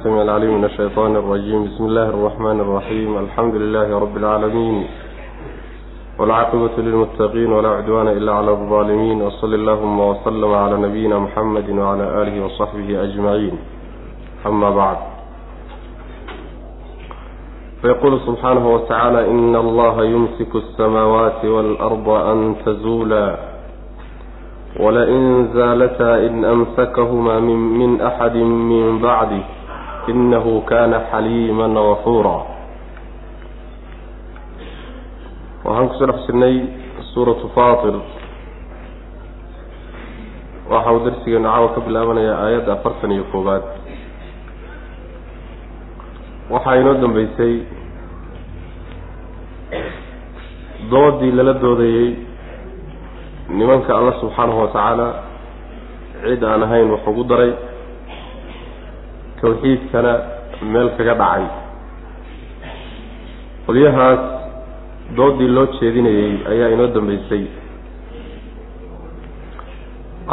السميع العليم من الشيطان الرجيم بسم الله الرحمن الرحيم الحمد لله رب العالمين والعاقبة للمتقين ولا عدوان إلا على الظالمين وصل اللهم وسلم على نبينا محمد وعلى آله وصحبه أجمعين أما بعد فيقول سبحانه وتعالى إن الله يمسك السماوات والأرض أن تزولا ولئن زالتا إن أمسكهما من, من أحد من بعده inahu kana xaliiman gafuura waxaan ku soo dhex jirnay suuratu faatir waxa uu darsigeenu caawa ka bilaabanayaa aayadda afartan iyo koowaad waxaa inoo dambeysay doodii lala doodayey nimanka alla subxaanahu watacaala cid aan ahayn wax ugu daray tawxiidkana meel kaga dhacay. Qolyahaas doodii loo jeedinayey ayaa inoo dambeysay.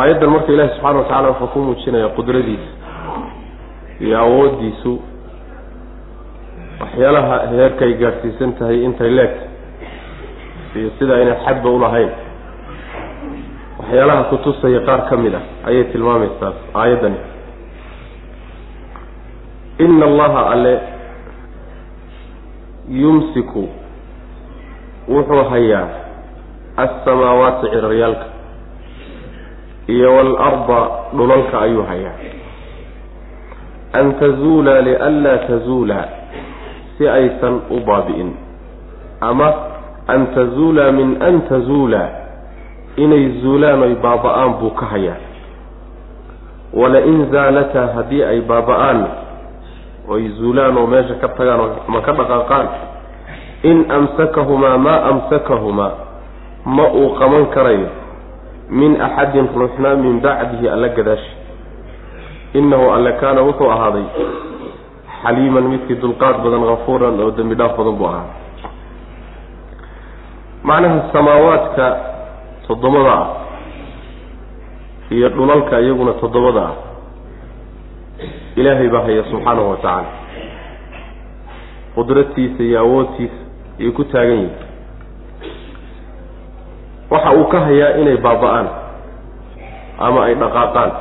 Aayaddan marka ilaahi subxaana watacaala wuxuu ku muujinaya qudradiisa iyo awooddiisu waxyaalaha heerkay gaadhsiisan tahay intay leegta iyo sida aynay xadba ulahayn waxyaalaha kutusaya qaar ka mid ah ayay tilmaamaysaa aayaddani ina allaha alle yumsiku wuxuu hayaa assamaawaati ciraryaalka iyo waalarda dhulalka ayuu hayaa an tazuula lianlaa tazuula si aysan u baabi'in ama an tazuula min an tazuula inay zuulaan oy baaba-aan buu ka hayaa wala-in zaalataa haddii ay baaba-aan oy zuulaan oo meesha ka tagaan ma ka dhaqaaqaan. In amsakahumaa maa amsakahumaa ma uu qaban karayo min axadin ruuxna min bacdihi alla gadaashi. Innahu alle kaana wuxuu ahaaday xaliiman midkii dulqaad badan hafuuran oo dembi dhaaf badan buu ahaaday macnaha samaawaadka toddobada ah iyo dhulalka iyaguna toddobada ah ilaahay baa haya subxaanahu watacaala qudratiisa iyo awoodtiisa ayay ku taagan yihiin waxa uu ka hayaa inay baaba-aan ama ay dhaqaaqaan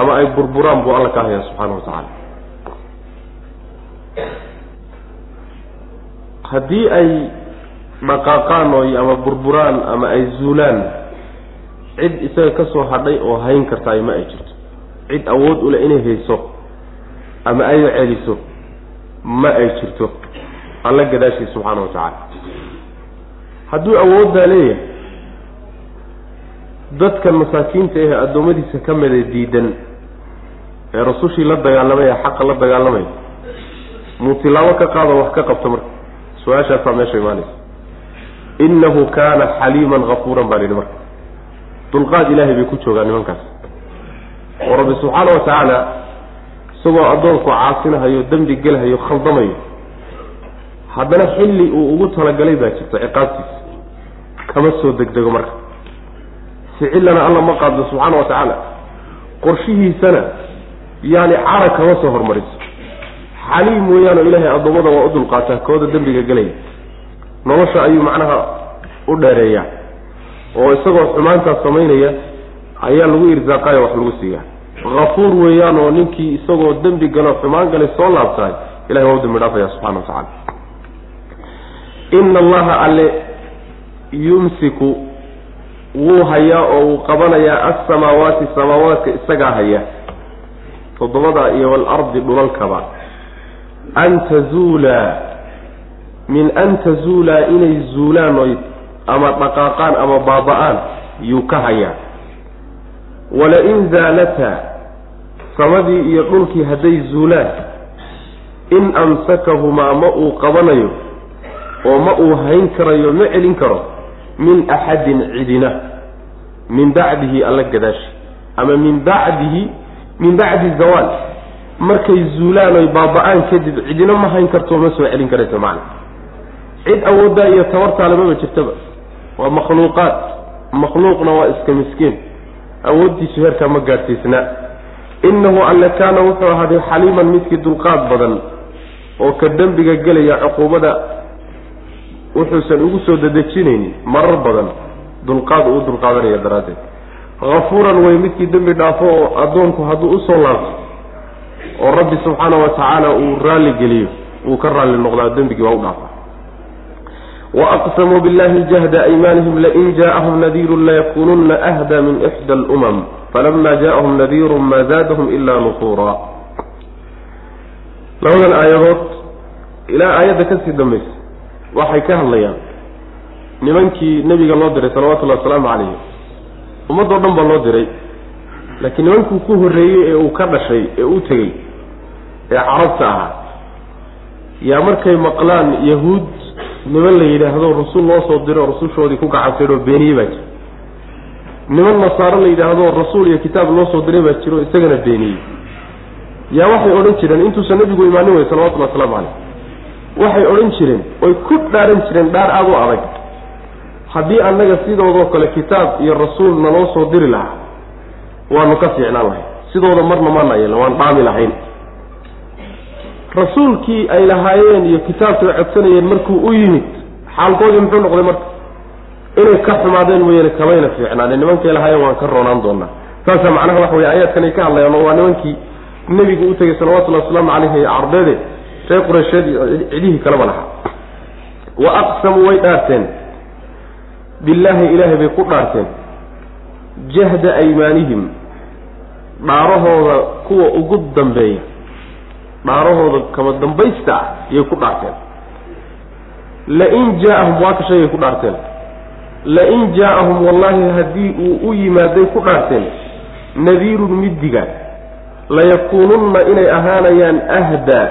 ama ay burburaan buu alla ka hayaa subxaana wa tacaala. Haddii ay dhaqaaqaan oy ama burburaan ama ay zuulaan cid isaga ka soo hadhay oo hayn kartaay ma ay jirto cid awood u leh inay hayso ama ay celiso ma ay jirto. Alla gadaashiis subxaana wa tacaala. Hadduu awooddaa leeyahay dadkan masaakiinta ehe addoommadiisa ka mida diidan ee rasushii la dagaalamaya xaqa la dagaalamaya muu tilaabo ka qaado wax ka qabto marka su'aashaasaa meesha imaanaysa. Innahu kaana xaliiman kafuuran baa lihi marka. Dulqaad ilaahay bay ku joogaan nimankaas oo rabbi subxaana wa tacaala isagoo addoonku caasinahayo dembi gelhayo khaldamayo haddana xilli uu ugu talagalay baa jirta ciqaabtiisa. Kama soo degdego marka. Ficillana alla ma qaaddo subxaana wa tacaala qorshihiisana yaani cara kama soo hormariso. Xaliim weeyaanoo ilaahay addoommada waa u dulqaataa kooda dembiga gelaya. Nolosha ayuu macnaha u dheereeyaa oo isagoo xumaantaas samaynaya ayaa lagu irsaaqayo wax lagu siiyaa hafuur weeyaan oo ninkii isagoo dembi galo xumaan galay soo laabtahay ilahay waa u dambi dhaafaya subxana wa tacala ina allaha alle yumsiku wuu hayaa oo uu qabanayaa assamaawaati samaawaadka isagaa haya. Toddobada iyo waalardi dhulalkaba. An tazuula min an tazuulaa inay zuulaan oy ama dhaqaaqaan ama baaba-aan yuu ka hayaa wala-in zaalataa samadii iyo dhulkii hadday zuulaan in amsakahumaa ma uu qabanayo oo ma uu hayn karayo ma celin karo min axadin cidina min bacdihi alla gadaashi ama min bacdihi min bacdi zawaal markay zuulaan oy baaba-aan kadib cidina ma hayn karto ma soo celin karayso macna. Cid awooddaa iyo tabartaale maba jirtaba. Waa makhluuqaad makhluuqna waa iska miskiin awooddiisu heerkaa ma gaadhsiisnaa innahu alle kaana wuxuu ahaaday xaliiman midkii dulqaad badan oo ka dembiga gelaya cuquubada wuxuusan ugu soo dadejinaynin marar badan dulqaad uu dulqaadanaya daraaddeed. Hafuuran way midkii dembi dhaafo oo addoonku hadduu u soo laabto oo rabbi subxaana wa tacaala uu raalli geliyo uu ka raalli noqdaa dembigii waa u dhaafa waaqsamuu billahi jahda aymaanihim lain jaaahum nadiirun layakununa ahda min ixda alumam falama jaaahum nadiirun maa zaadahum ilaa nufuura labadan aayadood ilaa aayadda ka sii dambaysa waxay ka hadlayaan nimankii nebiga loo diray salawatullahi wasalaamu calayhi ummadoo dhan baa loo diray laakiin nimankuu ku horreeyey ee uu ka dhashay ee u tegey ee carabta ahaa yaa markay maqlaan yahuud niman la yidhaahdo rasul loo soo diro rusushoodii ku gacansaydhoo beeniye baa jira. Niman nasaaro la yidhaahdo rasuul iyo kitaab loo soo diray baa jiro isagana beeniyey yaa waxay odhan jireen intuusan nebigu imaanin wey salawatullhi wasalaamu caleyh waxay odhan jireen oy ku dhaaran jireen dhaar aada u adag. Haddii annaga sidoodoo kale kitaab iyo rasuul naloo soo diri lahaa waanu ka fiicnaan lahayn. Sidooda marna maana yeelna waan dhaami lahayn rasuulkii ay lahaayeen iyo kitaabkii ay codsanayeen markuu u yimid xaalkoodii muxuu noqday marka inay ka xumaadeen mooyaane kamayna fiicnaane nimankay lahaayeen waan ka roonaan doonaa. Saasaa macnaha waxa weye aayaadkan ay ka hadlayaan oo waa nimankii nebigu u tegey salawatullahi wasalaamu caleyhi carbeede reer qureysheed iyo cidihii kaleba lahaa. Wa aqsamuu way dhaarteen. Billaahi ilaahay bay ku dhaarteen. Jahda aymaanihim dhaarahooda kuwa ugu dambeeya dhaarahooda kama dambaysta ah yay ku dhaarteen. Lain jaa-ahum waa ka shaygay ku dhaarteen. Lain jaa-ahum wallaahi haddii uu u yimaaday ku dhaarteen nadiirun middiga layakuununna inay ahaanayaan ahdaa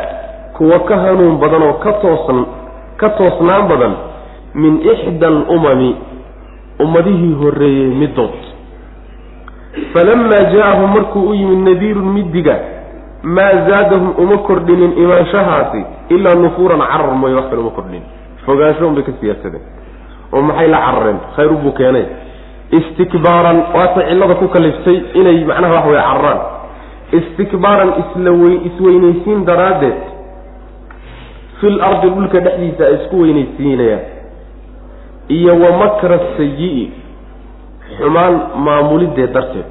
kuwa ka hanuun badan oo ka toosan ka toosnaan badan min ixda alumami ummadihii horreeyey middood. Falamaa jaa-ahum markuu u yimid nadiirun middiga maa zaadahum uma kordhinin imaanshahaasi ilaa nufuuran carar mooye wax kale uma kordhinin. Fogaanshoon bay ka siyaadsadeen oo maxay la carareen? Khayr ubuu keenay. Istikbaaran waata cillada ku kaliftay inay macnaha wax weye cararaan. Istikbaaran isla wey isweynaysiin daraaddeed fil ardi dhulka dhexdiisa ay isku weynaysiinayaan. Iyo wa makra sayi-i xumaan maamulideed darteed.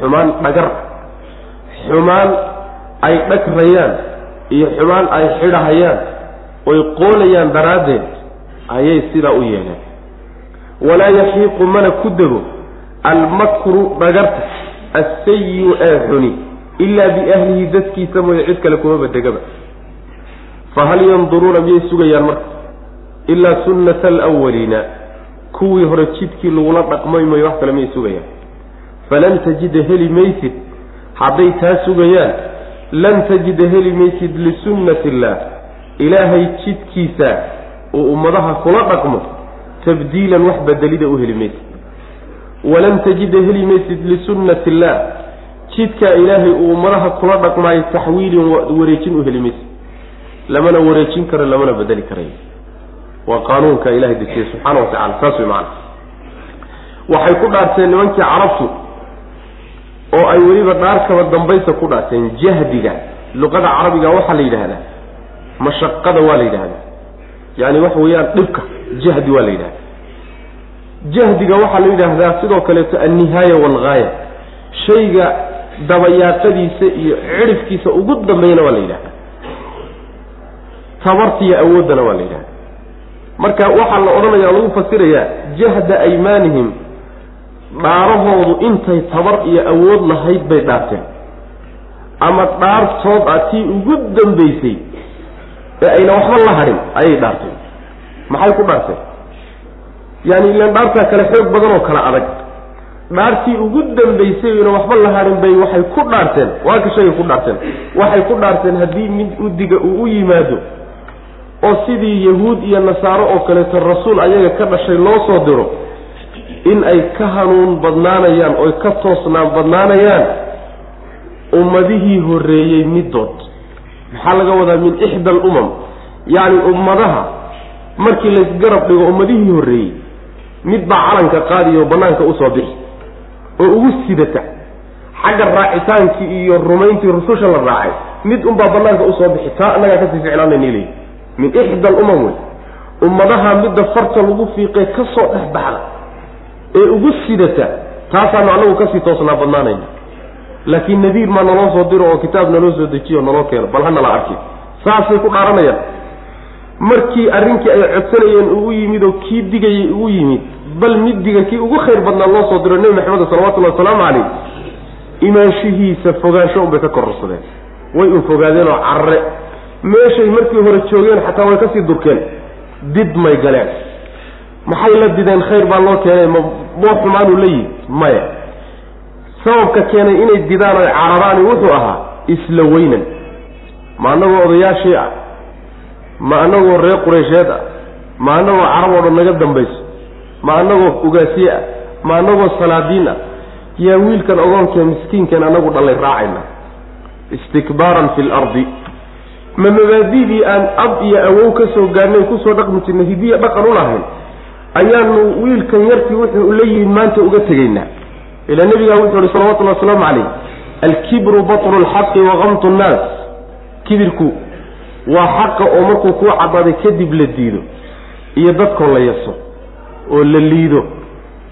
Xumaan dhagar xumaan ay dhagrayaan iyo xumaan ay xidhahayaan oy qoolayaan daraaddeed ayay sidaa u yeeleen. Walaa yaxiiqu mana ku dego almakru dhagarta assayiu ee xuni ilaa biahlihi dadkiisa mooye cid kale kuma badegaba fahal yanduruuna miyay sugayaan marka? Ilaa sunnata alawaliina kuwii hore jidkii lagula dhaqmay mayo wax kale miyay sugayaan. Falan tajida heli maysid hadday taa sugayaan lan tajida heli maysid lisunnati illaah ilaahay jidkiisa uu ummadaha kula dhaqmo tabdiilan wax bedelida u heli maysid. Walan tajida heli maysid lisunnati illaah jidkaa ilaahay uu ummadaha kula dhaqmaayo taxwiilin wareejin u heli maysid. Lamana wareejin karo lamana bedeli karayo waa qaanuunka ilahay dejiyey subxaana wa tacala saas way macana waxay ku dhaarteen nimankii carabtu oo ay weliba dhaarkaba dambaysa ku dhaarteen jahdiga luqada carabiga waxaa la yidhaahdaa mashaqada waa la yidhahdaa yaani waxa weeyaan dhibka jahdi waa la yidhahdaa jahdiga waxaa la yidhaahdaa sidoo kaleeto alnihaaya waalghaaya shayga dabayaaqadiisa iyo cidhifkiisa ugu dambeeyana waa la yidhahdaa tabartiiyo awooddana waa la yidhahdaa marka waxaa la odhanayaa lagu fasirayaa jahda aymaanihim dhaarahoodu intay tabar iyo awood lahayd bay dhaarteen. Ama dhaartood ah tii ugu dambaysay ee ayna waxba la hadhin ayay dhaarteen. Maxay ku dhaarteen? Yaani ilaan dhaartaa kale xoog badan oo kala adag. Dhaartii ugu dambaysay ayna waxba la hadhin bay waxay ku dhaarteen. Waa ka ku dhaarteen. Waxay ku dhaarteen haddii mid udiga uu u yimaado oo sidii yahuud iyo nasaaro oo kaleeto rasuul ayaga ka dhashay loo soo diro in ay ka hanuun badnaanayaan oy ka toosnaan badnaanayaan ummadihii horreeyey middood maxaa laga wadaa min ixda alumam yacni ummadaha markii laysgarab dhigo ummadihii horreeyey mid baa calanka qaadiyo bannaanka u soo bixi oo ugu sidata xagga raacitaankii iyo rumayntii rususha la raacay mid unbaa banaanka u soo bixi taa annagaa ka sii ficlaananl min ixda alumam wey ummadaha midda farta lagu fiiqee ka soo dhex baxda ee ugu sidata taasaanu annagu ka sii toosnaa badnaanayna laakiin nadiir maa naloo soo diro oo kitaab naloo soo dejiyo naloo keeno bal hanala arki saasay ku dhaaranayaan. Markii arrinkii ay codsanayeen uu yimid oo kii digayay ugu yimid bal midiga kii ugu khayr badnaa loo soo diro nebi maxamed salawatullahi wasalaamu calayh imaanshihiisa fogaansho unbay ka kororsadeen. Way un fogaadeen oo carre. Meeshay markii hore joogeen xataa way ka sii durkeen. Did may galeen maxay la dideen khayr baa loo keenay? Ma moo xumaanuu la yimid maya. Sababka keenay inay didaan oy cararaani wuxuu ahaa isla weynan. Ma annagoo odayaashii ah? Ma annagoo reer qureysheed ah? Ma annagoo carab oo dhan naga dambayso? Ma annagoo ugaasiye ah? Ma annagoo salaadiin ah? Yaa wiilkan ogoonkee miskiinkan anagu dhallay raacayna. Istikbaaran fi lardi ma mabaadidii aan ab iyo awow ka soo gaadhnay ku soo dhaqmi jirnay hidiya dhaqan u lahayn ayaanu wiilkan yarkii wuxuu la yimid maanta uga tegaynaa. Ila nebigaa wuxuu ihi salawatullahi wasalaamu calayh alkibru batlu lxaqi wakamtu nnaas. Kibirku waa xaqa oo markuu kuu cadaaday kadib la diido iyo dadkoo la yaso oo la liido.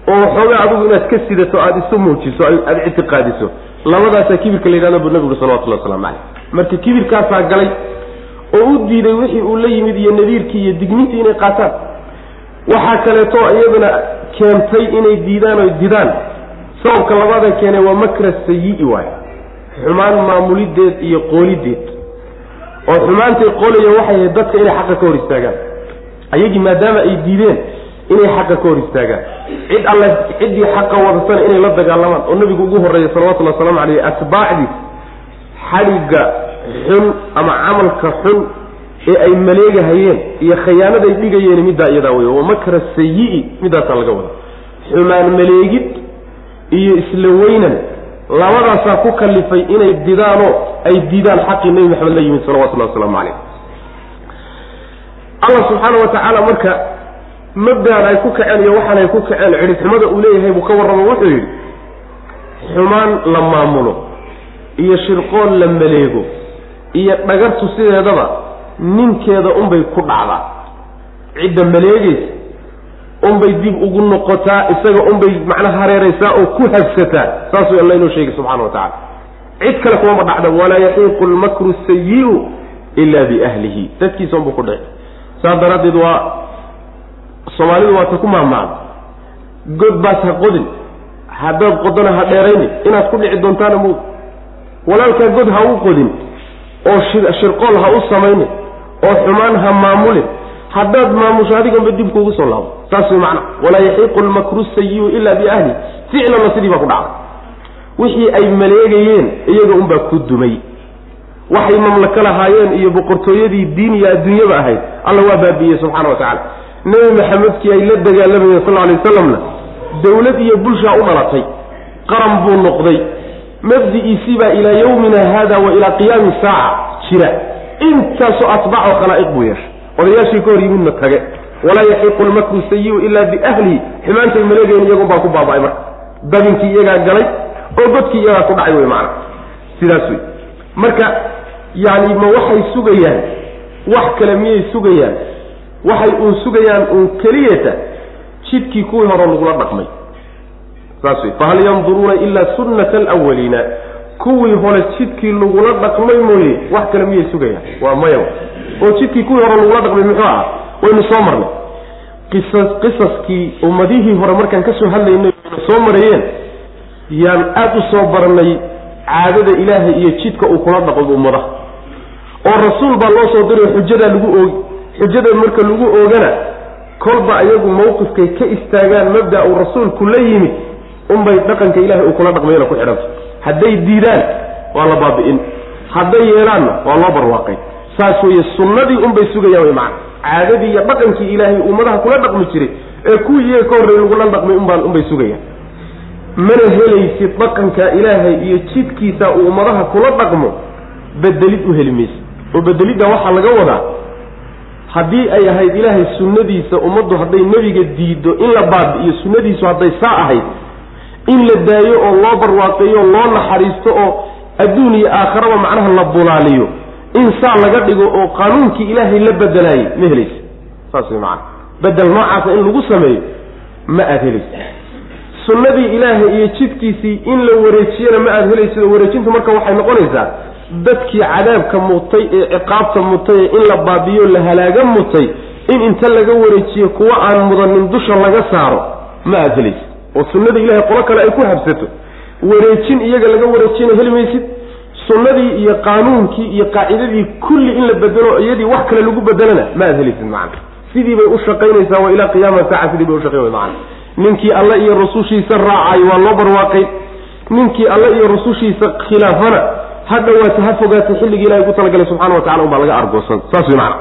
Oo waxoogaa adigu inaad ka sidato aada isu muujiso aada ictiqaadiso. Labadaasaa kibirka la yidhahdo buu nabigu salawatullahi waslamu calayh. Marka kibirkaasaa galay oo u diiday wixii uu la yimid iyo nadiirkii iyo digniintii inay qaataan waxaa kaleeto iyadana keentay inay diidaan oy didaan sababka labaada keenay waa makra sayi-i waay. Xumaan maamulideed iyo qoolideed. Oo xumaantay qolaya waxay ahayd dadka inay xaqa ka hor istaagaan. Ayagii maadaama ay diideen inay xaqa ka hor istaagaan. Cid alle ciddii xaqa wadatana inay la dagaalamaan oo nabigu ugu horreeya salawatullahi waslamu caleyh atbaacdiis xadhigga xun ama camalka xun ee ay maleegahayeen iyo khiyaanaday dhigayeen middaa iyadaa wey wa makra sayi-i middaasaa laga wada xumaan maleegid iyo isla weynan labadaasaa ku kalifay inay didaanoo ay diidaan xaqii nebi maxamed la yimid salawatullahi wasalaamu caleyh allah subxaana wa tacaala marka mabdaan ay ku kaceen iyo waxaan ay ku kaceen cidhibxumada uu leeyahay buu ka warramo wuxuu yidhi xumaan la maamulo iyo shirqoon la maleego iyo dhagartu sideedaba ninkeeda unbay ku dhacdaa. Cidda maleegaysa unbay dib ugu noqotaa isaga unbay macnaha hareeraysaa oo ku habsataa saasuu alla inoo sheegay subxana wa tacala cid kale kumama dhacda walaa yaxiiqu lmakru sayi-u ila biahlihi. Dadkiisa unbuu ku dhici saas daraaddeed waa soomaalidu waata ku maahmaacda god baas ha qodin haddaad qodona ha dheerayni. Inaad ku dhici doontaana mud walaalkaa god ha u qodin oo shirqool ha u samaynin oo xumaan ha maamulin. Haddaad maamusho adiganba dib kuugu soo laabo. Saas way macna. Walaa yaxiiqu lmakru sayiu ila biahli ficlanna sidii baa ku dhacday wixii ay maleegayeen iyaga unbaa ku dumay. Waxay mamlako lahaayeen iyo boqortooyadii diin iyo adduunyaba ahayd. Alla waa baabi'iyey subxana wa tacala nebi maxamedkii ay la dagaalamayeen sal alay wasalamna dawlad iyo bulshaa u dhalatay. Qaran buu noqday. Mabdi'iisii baa ilaa yawmina haada wa ilaa qiyaami saaca jira intaasoo atbaaco khalaa'iq buu yeeshay. Odayaashii ka hor yimidna tage walaa yaxiiqu lmakru sayiu ilaa biahlihi. Xumaantay maleegayn iyagun baa ku baaba'ay marka. Dabinkii iyagaa galay oo godkii iyagaa ku dhacay wey macana sidaas wey marka yani ma waxay sugayaan? Wax kale miyay sugayaan? Waxay uun sugayaan uun keliyata jidkii kuwii hore lagula dhaqmay. Saas wey fahal yanduruuna ilaa sunnata alawaliina kuwii hore jidkii lagula dhaqmay mooye wax kale miyay sugayaan? Waa maya oo jidkii kuwii hore lagula dhaqmay muxuu ahaa? Waynu soo marnay. Qisas qisaskii ummadihii hore markaan ka soo hadlaynay waynu soo marayeen. Yaan aada u soo baranay caadada ilaahay iyo jidka uu kula dhaqmo ummadaha. Oo rasuul baa loo soo diray xujadaa lagu oogi xujada marka lagu oogana kolba ayagu mawqifkay ka istaagaan mabda uu rasuulku la yimid unbay dhaqanka ilahay uu kula dhaqmayana ku xidhanta hadday diidaan waa la baabi'in. Hadday yeelaanna waa loo barwaaqay. Saas weeye sunnadii unbay sugayaan way macana caadadii iyo dhaqankii ilaahay ummadaha kula dhaqmi jiray ee kuwii iyaga ka horreey lagula dhaqmay unbaan unbay sugayaan mana helaysid dhaqanka ilaahay iyo jidkiisa uu ummadaha kula dhaqmo bedelid u heli maysa oo bedelidda waxaa laga wadaa haddii ay ahayd ilaahay sunnadiisa ummaddu hadday nebiga diiddo in la baabi'iyo sunnadiisu hadday saa ahayd in la daayo oo loo barwaaqeeyo loo naxariisto oo adduun iyo aakharaba macnaha la bulaaliyo. In saa laga dhigo oo qaanuunkii ilaahay la bedelaayay ma helaysa. Saas way macana bedel noocaasa in lagu sameeyo ma aada helaysa. Sunnadii ilaahay iyo jidkiisii in la wareejiyana ma aada helaysa. Wareejintu marka waxay noqonaysaa dadkii cadaabka mutay ee ciqaabta mutay ee in la baabiyo la halaaga mutay in inta laga wareejiyo kuwa aan mudanin dusha laga saaro ma aada helaysid oo sunnada ilahay qolo kale ay ku habsato. Wareejin iyaga laga wareejiyana heli maysid sunnadii iyo qaanuunkii iyo qaacidadii kulli in la bedelo iyadii wax kale lagu bedelana ma aada helaysid macana sidii bay u shaqaynaysaa waa qiyaama saaca sidii bay ushaqayn way macana ninkii alle iyo rasushiisa raacay waa loo barwaaqay. Ninkii alle iyo rasushiisa khilaafana ha dhawaata ha fogaata xilligii ilahay ku talagalay subxana wa tacala unbaa laga argoosan saas way macana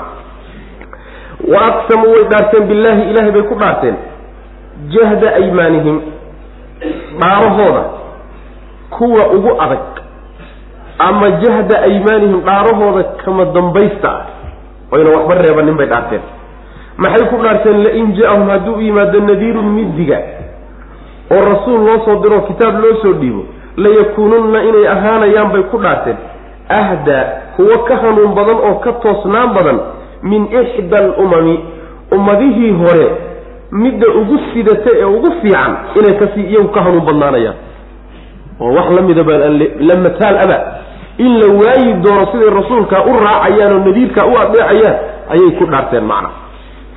wa aqsamuu way dhaarteen billaahi ilaahay bay ku dhaarteen jahda aymaanihim dhaarahooda kuwa ugu adag ama jahda aymaanihim dhaarahooda kama dambaysta ah oyna waxba reebanin bay dhaarteen. Maxay ku dhaarteen lain ja-ahum hadduu u yimaado nadiirun midiga oo rasuul loo soo diro kitaab loo soo dhiibo layakuununna inay ahaanayaan bay ku dhaarteen. Ahdaa kuwo ka hanuun badan oo ka toosnaan badan min ixda alumami ummadihii hore midda ugu sidata ee ugu fiican inay ka sii iyagu ka hanuun badnaanayaan. Oo wax la midaba la mataal aba. In la waayi doono siday rasuulkaa u raacayaan oo nadiirkaa u adeecayaan ayay ku dhaarteen macna.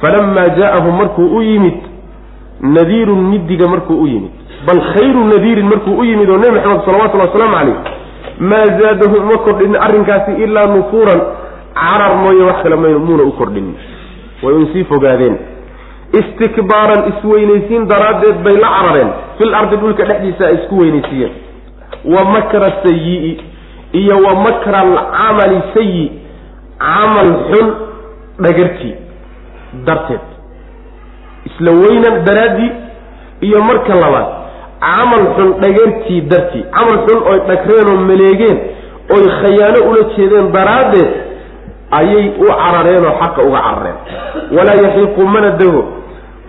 Falamaa jaa-ahum markuu u yimid nadiirun midiga markuu u yimid. Bal khayru nadiirin markuu u yimid oo nebi maxamed salawatullhi wasalaamu calayh maa zaadahum uma kordhin arrinkaasi ilaa nufuuran. Carar mooye wax kale muuna u kordhinin way un sii fogaadeen istikbaaran isweynaysiin daraaddeed bay la carareen. Fil ardi dhulka dhexdiisa ay isku weynaysiiyeen wa makra sayi iyo wa makra alcamali sayi camal xun dhagartii darteed. Isla weynan daraaddii iyo marka labaad camal xun dhagartii dartii. Camal xun oy dhagreen oo maleegeen oy khayaano ula jeedeen daraaddeed ayay u carareen oo xaqa uga carareen. Walaa yaxiiqu mana dego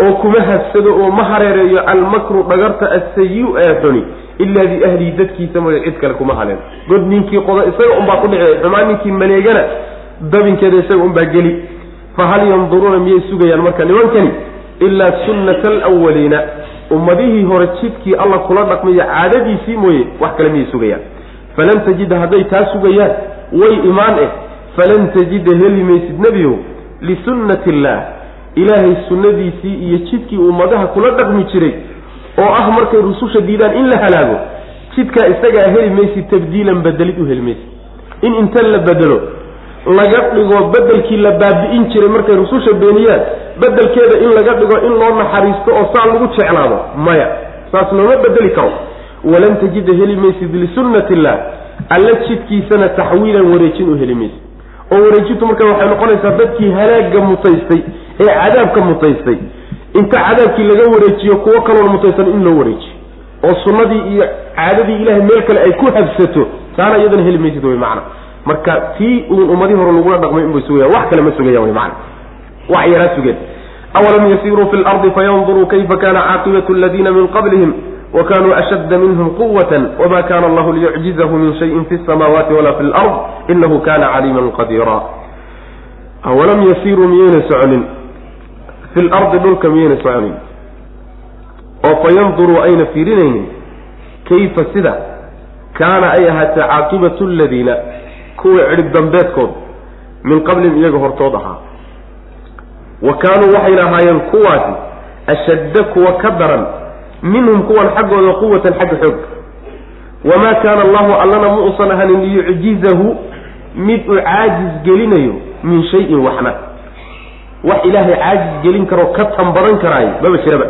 oo kuma habsado oo ma hareereeyo almakru dhagarta asayi ee xuni ilaa biahlihi dadkiisa mooye cid kale kuma haleen. God ninkii qoda isaga unbaa ku dhici xumaan ninkii maleegana dabinkeeda isaga unbaa geli. Fa hal yanduruuna miyay sugayaan marka nimankani? Ilaa sunnata alawaliina ummadihii hore jidkii alla kula dhaqmayo caadadiisii mooye wax kale miyay sugayaan. Falan tajida hadday taa sugayaan way imaan eh. Falan tajida heli maysid nebiyow lisunnati illaah ilaahay sunnadiisii iyo jidkii ummadaha kula dhaqmi jiray oo ah markay rususha diidaan in la halaago jidkaa isagaa heli maysid tabdiilan bedelid u heli maysid. In inta la bedelo laga dhigo bedelkii la baabi'in jiray markay rususha beeniyaan bedelkeeda in laga dhigo in loo naxariisto oo saa lagu jeclaado maya saas looma bedeli karo. Walan tajida heli maysid lisunnati illah alla jidkiisana taxwiilan wareejin u heli maysid. Oo wareejintu marka waxay noqonaysaa dadkii halaaga mutaystay ee cadaabka mutaystay. Inta cadaabkii laga wareejiyo kuwo kaloon mutaysan in loo wareejiyo. Oo sunnadii iyo caadadii ilahay meel kale ay ku habsato taana iyadana heli maysid wey macana marka tii uun ummadii hore lagula dhaqmay inbay sugayaan wax kale ma sugayaan wey macana wax yaraa sugeen. Awalam yasiruu fi lardi fayanduruu kayfa kana caaqibatu aladiina min qablihim wakanuu ashadda minhum quwata wma kana allahu liyucjizahu min shayin fi samaawaati wala fi lard inahu kana caliiman qadiira awalam yasiruu miyayna soconin fi lardi dhulka miyayna soconin oo fayanduruu ayna fiirinaynin kayfa sida? Kaana ay ahaatee caaqibatu aladiina kuwa cidhib dambeedkood min qablihim iyaga hortood ahaa. Wa kaanuu waxayna ahaayeen kuwaasi ashadda kuwa ka daran minhum kuwan xaggooda quwatan xagga xoog. Wamaa kaana allahu allana ma usan ahanin liyucjizahu mid uu caajis gelinayo min shayin waxna wax ilaahay caajis gelin karoo ka tanbadan karaayo maba jiraba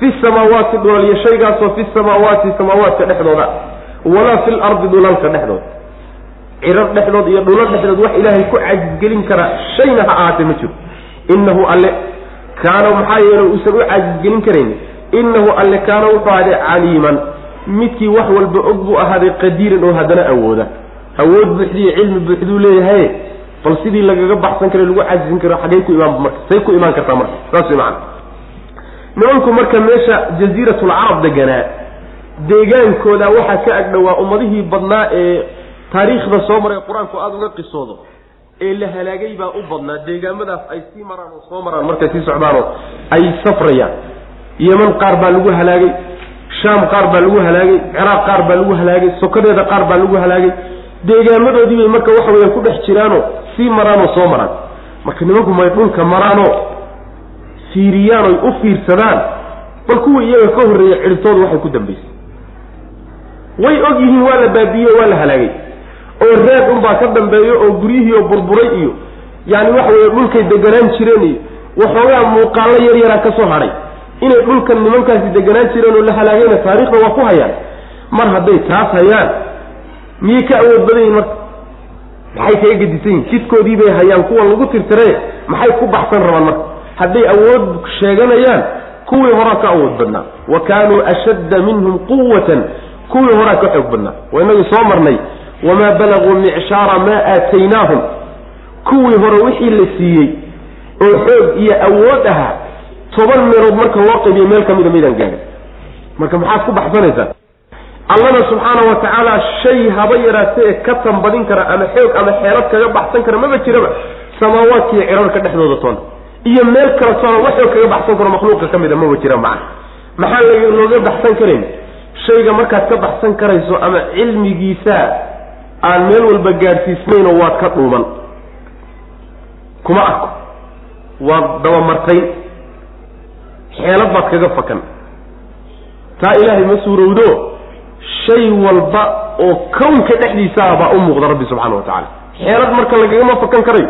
fi samaawaati dhulal shaygaasoo fi samaawaati samaawaadka dhexdooda. Walaa fi lardi dhulalka dhexdooda cirar dhexdood iyo dhulo dhexdood wax ilaahay ku caajisgelin kara shayna ha ahaatee ma jiro. Innahu alle kaana maxaa yeele uusan u caajisgelin karayn? Innahu alle kaana wuxuu ahaaday caliiman. Midkii wax walba og buu ahaaday qadiiran oo haddana awooda. Awood buuxdiiyo cilmi buuxduu leeyahay bal sidii lagaga baxsan karo lagu cajisin karo xaggay ku imaan marka say ku imaan kartaa marka saas way macana nimanku marka meesha jaziiratulcarab deganaa deegaankooda waxaa ka agdhowaa ummadihii badnaa ee taariikhda soo maray qur'aanku aada uga qisoodo ee la halaagay baa u badnaa deegaamadaas ay sii maraan oo soo maraan markay sii socdaanoo ay safrayaan. Yeman qaar baa lagu halaagay shaam qaar baa lagu halaagay ciraaq qaar baa lagu halaagay sokadeeda qaar baa lagu halaagay. Deegaamadoodii bay marka waxa weeyaan ku dhex jiraanoo sii maraanoo soo maraan. Marka nimanku may dhulka maraanoo fiiriyaan oy u fiirsadaan bal kuwii iyaga ka horreeya cidhibtooda waxay ku dambaysay. Way og yihiin waa la baabiiye waa la halaagay. Oo reed unbaa ka dambeeyo oo guryihii oo burburay iyo yaani waxa weeye dhulkay deganaan jireen iyo waxoogaa muuqaallo yar yaraa ka soo hadhay. Inay dhulkan nimankaasi deganaan jireen oo la halaagayna taariikhda waa ku hayaan. Mar hadday taas hayaan miyay ka awood badan yihiin marka maxay kaga gedisan yihiin jidkoodii bay hayaan kuwa lagu tirtire. Maxay ku baxsan rabaan marka? Hadday awood sheeganayaan kuwii horaa ka awood badnaa. Wa kaanuu ashadda minhum quwatan kuwii horaa ka xoog badnaa. Waa inagii soo marnay wamaa balaguu micshaara maa aataynaahum. Kuwii hore wixii la siiyey oo xoog iyo awood ahaa toban meelood marka loo qaybiyo meel ka mida maydaan gaadhin marka maxaad ku baxsanaysaa allana subxaana wa tacaala shay haba yaraatee ee ka tanbadin kara ama xoog ama xeelad kaga baxsan kara maba jiraba. Samaawaadkiiyo cirarka dhexdooda toona iyo meel kala toona wax xoog kaga baxsan karo makhluuqa ka mida maba jira macna. Maxaa looga baxsan karayn? Shayga markaad ka baxsan karayso ama cilmigiisa aan meel walba gaadhsiisnaynoo waad ka dhuuman. Kuma arko. Waad dabamartayn xeelad baad kaga fakan. Taa ilaahay ma suurowdo shay walba oo kownka dhexdiisaa baa u muuqda rabbi subxaana wa tacaala. Xeelad marka lagagama fakan karayo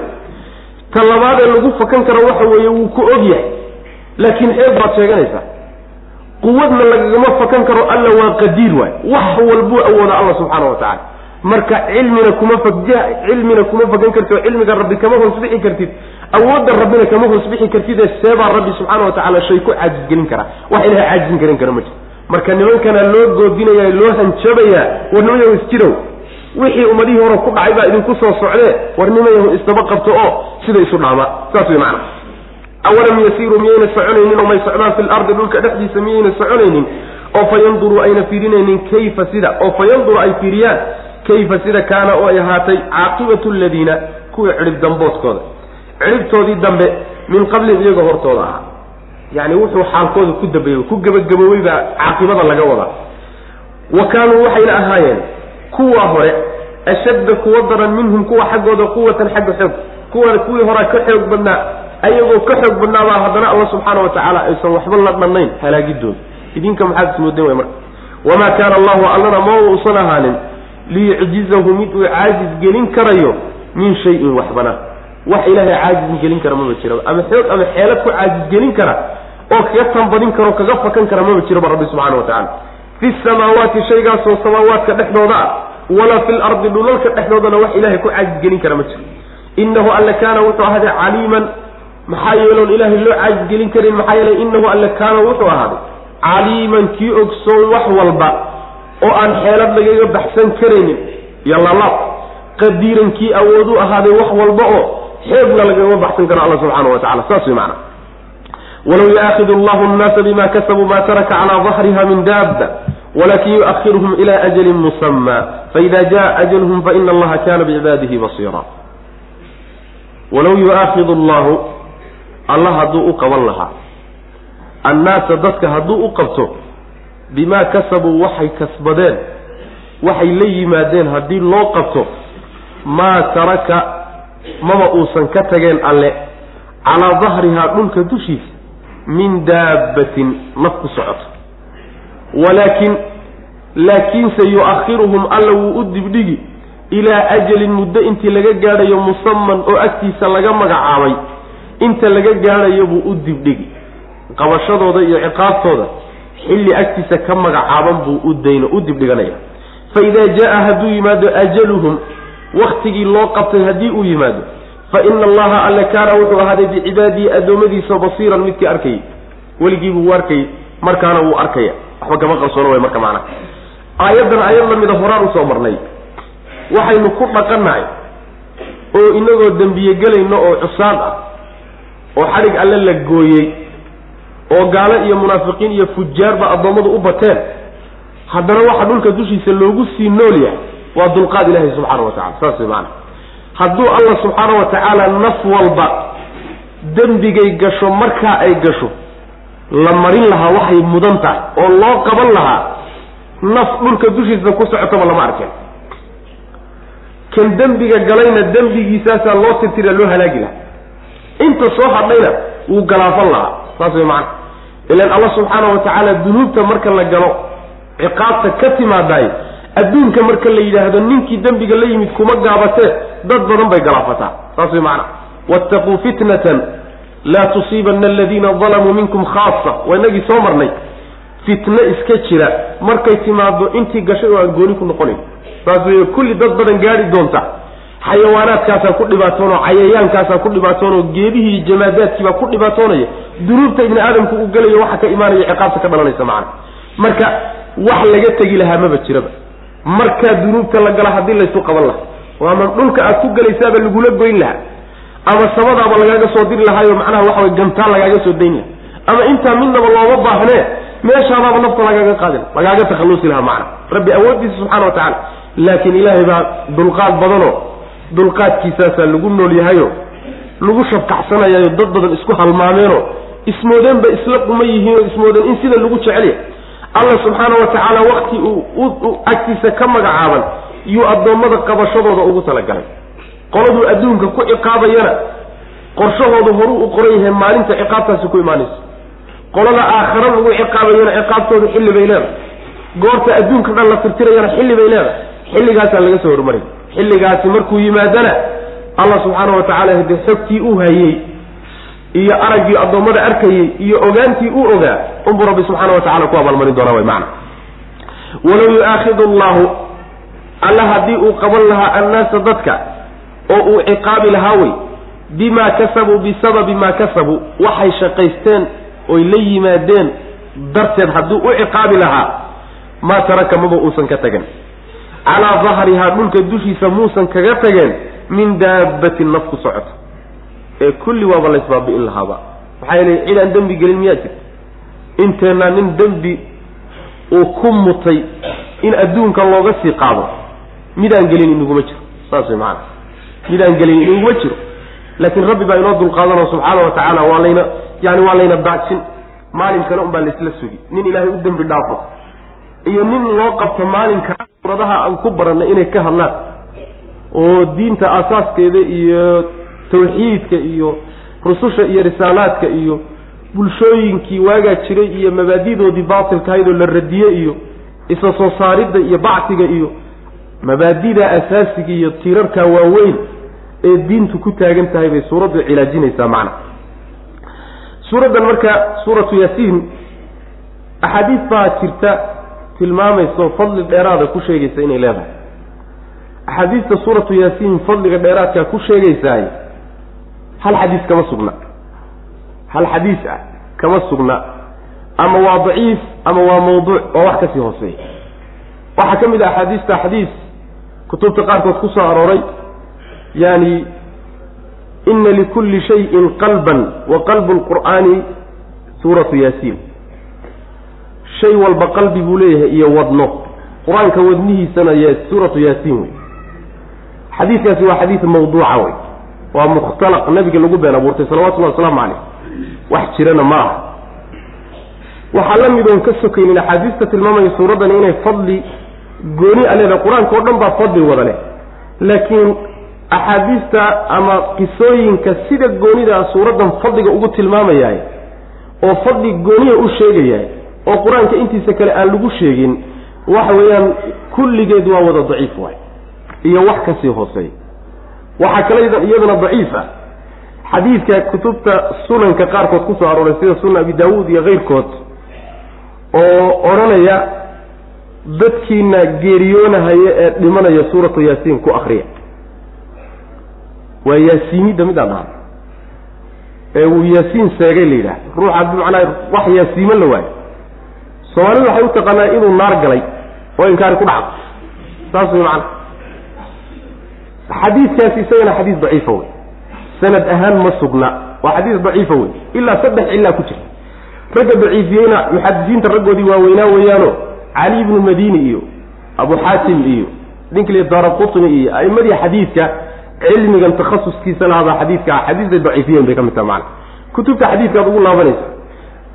ta labaadee lagu fakan karo waxa weeye wuu ku og yahay. Laakiin xeeg baad sheeganaysaa. Quwadna lagagama fakan karo alla waa qadiir waay. Wax walbuu awooda alla subxaana wa tacala marka cilmina kuma fak cilmina kuma fakan kartid oo cilmiga rabbi kama hoos bixi kartid. Awoodda rabbina kama hoos bixi kartid ee seebaa rabbi subxaana wa tacala shay ku caajisgelin karaa wax ilahay caajizin karin kara ma jiro marka nimankana loo goodinaya loo hanjabayaa war nimayahu isjirow wixii ummadihii hore ku dhacay baa idinku soo socdee war nimayahu isdaba qabto oo sida isu dhaama. Saas wey macana awalam yasiiruu miyayna soconaynin oo may socdaan fi lardi dhulka dhexdiisa miyayna soconaynin? Oo fa yanduruu ayna fiirinaynin kayfa sida? Oo fa ay fiiriyaan kayfa sida kaana oo ay ahaatay caaqibatu aladiina kuwii cidhib damboodkooda. Cidhibtoodii dambe min qablihim iyagoo hortooda ahaa yacni wuxuu xaalkooda ku dambeeyey ku gebagaboobey baa caaqibada laga wadaa wa kaanuu waxayna ahaayeen kuwa hore ashadda kuwa daran minhum kuwa xaggooda quwatan xagga xoog kuwa kuwii horaa ka xoog badnaa ayagoo ka xoog badnaabaa haddana alla subxaana wa tacaala aysan waxba la dhannayn halaagidooda idinka maxaad ismoodeen way marka. Wamaa kaana allahu allana ma uusan ahaanin liyucjizahu mid uu caajis gelin karayo min shayin waxbana wax ilaahay caajis gelin kara maba jiraba ama xoog ama xeelad ku caajis gelin kara oo kaga tanbadin karo kaga fakan kara maba jiraba rabbi subxana wa tacala fi samaawaati shaygaasoo samaawaadka dhexdooda ah walaa fi lardi dhulalka dhexdoodana wax ilaahay ku caajis gelin kara ma jiro. Inahu alle kaana wuxuu ahaaday caliiman maxaa yeeloon ilaahay loo caajis gelin karin? Maxaa yeele inahu alle kaana wuxuu ahaaday caliiman kii ogsoon wax walba oo aan xeelad lagaga baxsan karaynin. Yolalaab qadiiran kii awooduu ahaaday wax walba oo xeebna lagagama baxsan karo alla subxaana wa tacala saas way macana walow yuaakidu allahu nnaasa bima kasabuu ma taraka calaa dahriha min daaba walakin yuahiruhum ila ajalin musama faida jaa ajalhum faina allaha kana bicibaadihi basiira. Walow yuaakidu allahu alla hadduu u qaban lahaa annaasa dadka hadduu u qabto bimaa kasabuu waxay kasbadeen waxay la yimaadeen haddii loo qabto maa taraka maba uusan ka tageen alle calaa dahrihaa dhulka dushiisa min daabbatin naf ku socoto. Walaakin laakiinse yu-akhiruhum alla wuu u dibdhigi ilaa ajalin muddo intii laga gaadhayo musaman oo agtiisa laga magacaabay. Inta laga gaadhayo buu u dibdhigi. Qabashadooda iyo ciqaabtooda xilli agtiisa ka magacaaban buu u dayno u dibdhiganaya. Fa idaa jaa hadduu yimaado ajaluhum waktigii loo qabtay haddii uu yimaado fa ina allaha alle kaana wuxuu ahaaday bicibaadihi addoommadiisa basiiran midkii arkayay weligii buu arkayay markaana wuu arkaya. Waxba kama qalsoono way marka macnaha aayaddan ayad lamida horaan u soo marnay. Waxaynu ku dhaqannahay oo inagoo dembiye gelayno oo cusaad ah oo xadhig alle la gooyey oo gaalo iyo munaafiqiin iyo fujaarba addoommadu u bateen haddana waxa dhulka dushiisa loogu sii nool yahay waa dulqaad ilaahay subxaana wa tacala saas way maana hadduu allah subxaana wa tacaala naf walba dembigay gasho markaa ay gasho la marin lahaa waxay mudan tahay oo loo qaban lahaa naf dhulka dushiisa ku socotaba lama arkeen. Kan dembiga galayna dembigiisaasaa loo tirtira loo halaagi lahaa. Inta soo hadhayna wuu galaafan lahaa. Saas way macana ilan allah subxaana wa tacaala dunuubta marka la galo ciqaabta ka timaadaay adduunka marka la yidhaahdo ninkii dembiga la yimid kuma gaabatee dad badan bay galaafataa. Saas way macana wattaquu fitnatan laa tusiibanna aladiina dalamuu minkum khaasa waa inagii soo marnay. Fitno iska jira. Markay timaado intii gashay oo aan gooni ku noqonayn saas wey kulli dad badan gaari doonta. Xayawaanaadkaasaa ku dhibaatoonoo cayayaankaasaa ku dhibaatoonoo geedihii jamaadaadkiibaa ku dhibaatoonaya. Dunuubta ibni aadamku u gelayo waxa ka imaanaya ciqaabta ka dhalanaysa macana marka wax laga tegi lahaa maba jiraba markaa dunuubta la gala haddii laysu qaban lahaa. Waama dhulka aad ku gelaysaaba lagula goyn lahaa. Ama samadaaba lagaaga soo diri lahaayo macnaha waxa way gantaan lagaaga soo dayn laha ama intaa midnaba looma baahnee meeshaadaaba nafta lagaaga qaadin. Lagaaga takhallusi lahaa macna. Rabbi awooddiisa subxana wa tacala laakiin ilaahay baa dulqaad badanoo dulqaadkiisaasaa lagu nool yahayo lagu shafkaxsanayayo dad badan isku halmaameenoo ismoodeenba isla quma yihiinoo ismoodeen in sida lagu jecel allah subxaana wa tacaala wakti uu agtiisa ka magacaaban yuu addoommada qabashadooda ugu talagalay. Qoladuu adduunka ku ciqaabayana qorshahoodu horuu u qoran yahay maalinta ciqaabtaasi ku imaanayso qolada aakhara lagu ciqaabayana ciqaabtooda xilli bay leedahay. Goorta adduunka dhan la tirtirayana xilli bay leedahay. Xilligaasaa laga soo hormaray xilligaasi markuu yimaadana allah subxaana wa tacaala hade xogtii uu hayey iyo araggii addoommada arkayey iyo ogaantii uu ogaa unbuu rabbi subxaana wa tacala ku abaalmarin doonaa way macna. Walow yu'aakhidu allahu alla haddii uu qaban lahaa annaasa dadka oo uu ciqaabi lahaa wey bimaa kasabuu bisababi maa kasabuu waxay shaqaysteen oy la yimaadeen darteed hadduu u ciqaabi lahaa maa taraka maba uusan ka tagin calaa dahrihaa dhulka dushiisa muusan kaga tageen min daabbatin naf ku socoto ee kulli waaba laysbaabi'in lahaaba. Maxaa yeelay cid aan dembi gelin miyaa jirta inteennaa nin dembi uu ku mutay in adduunka looga sii qaado midaan gelin inaguma jiro. Saas way macana midaan gelin inaguma jiro. Laakiin rabbi baa inoo dulqaadanoo subxaana wa tacaala waa layna yani waa layna daajin maalinkana un baa laysla sugi. Nin ilaahay u dembi dhaafo. Iyo nin loo qabto maalinka suuradaha aan ku baranay inay ka hadlaan. Oo diinta aasaaskeeda iyo tawxiidka iyo rususha iyo risaalaadka iyo bulshooyinkii waagaa jiray iyo mabaadidoodii baatilkahaydoo la radiyey iyo isa soo saaridda iyo bacsiga iyo mabaadida asaasiga iyo tiirarka waaweyn ee diintu ku taagan tahay bay suuraddu cilaajinaysaa macna. Suuraddan marka suuratu yaasiin axaadiis baa jirta tilmaamaysa oo fadli dheeraada ku sheegaysa inay leedahay. Axaadiista suuratu yaasiin fadliga dheeraadkaa ku sheegaysaay hal xadiis kama sugna. Hal xadiis ah kama sugna. Ama waa daciif ama waa mawduuc waa wax ka sii hooseeya. Waxaa ka mid ah axaadiista xadiis kutubta qaarkood ku soo arooray yani ina likulli shayin qalban wa qalbu lqur'aani suuratu yaasiin. Shay walba qalbi buu leeyahay iyo wadno. Qur'aanka wadnihiisana suuratu yaasiin wey xadiidkaasi waa xadiid mawduuca wey waa mukhtalaq nabiga lagu been abuurtay salawatullahi wasalaamu caleyh wax jirana ma aha. Waxaa la mid oon ka sokaynin axaadiista tilmaamaya suuraddani inay fadli gooni a leedahay qur'aanka o dhan baa fadli wada leh. Laakiin axaadiista ama qisooyinka sida goonidaa suuraddan fadliga ugu tilmaamayahay oo fadli gooniya u sheegayahay oo qur'aanka intiisa kale aan lagu sheegin waxa weeyaan kulligeed waa wada daciif waay. Iyo wax ka sii hooseeya waxaa kale iyadana daciif ah. Xadiidka kutubta sunanka qaarkood ku soo arooray sida sunan abi daawuud iyo keyrkood oo odhanaya dadkiina geeriyoonahaya ee dhimanaya suuratu yaasiin ku akriya waa yaasiimidda midaan dhaha ee uu yaasiin seegay la yidhaha ruux haddii macnaha wax yaasiimo la waayo. Soomaalidu waxay u taqaanaa inuu naar galay oo inkaari ku dhacdo saas way macana xadiidkaasi isagana xadiis daciifa wey. Sanad ahaan ma sugna waa xadiis daciifa wey. Ilaa saddex cilaa ku jirta ragga daciifiyeyna muxadisiinta raggoodii waaweynaa weeyaano cali ibnu madini iyo abu xaatim iyo ninkli daara iyo a'imadii xadiidka cilmigan takhasuskiisa lahadaa xadiidka xadiisday daciifiyen bay ka mid taha macana kutubta xadiidkaad ugu laabanaysa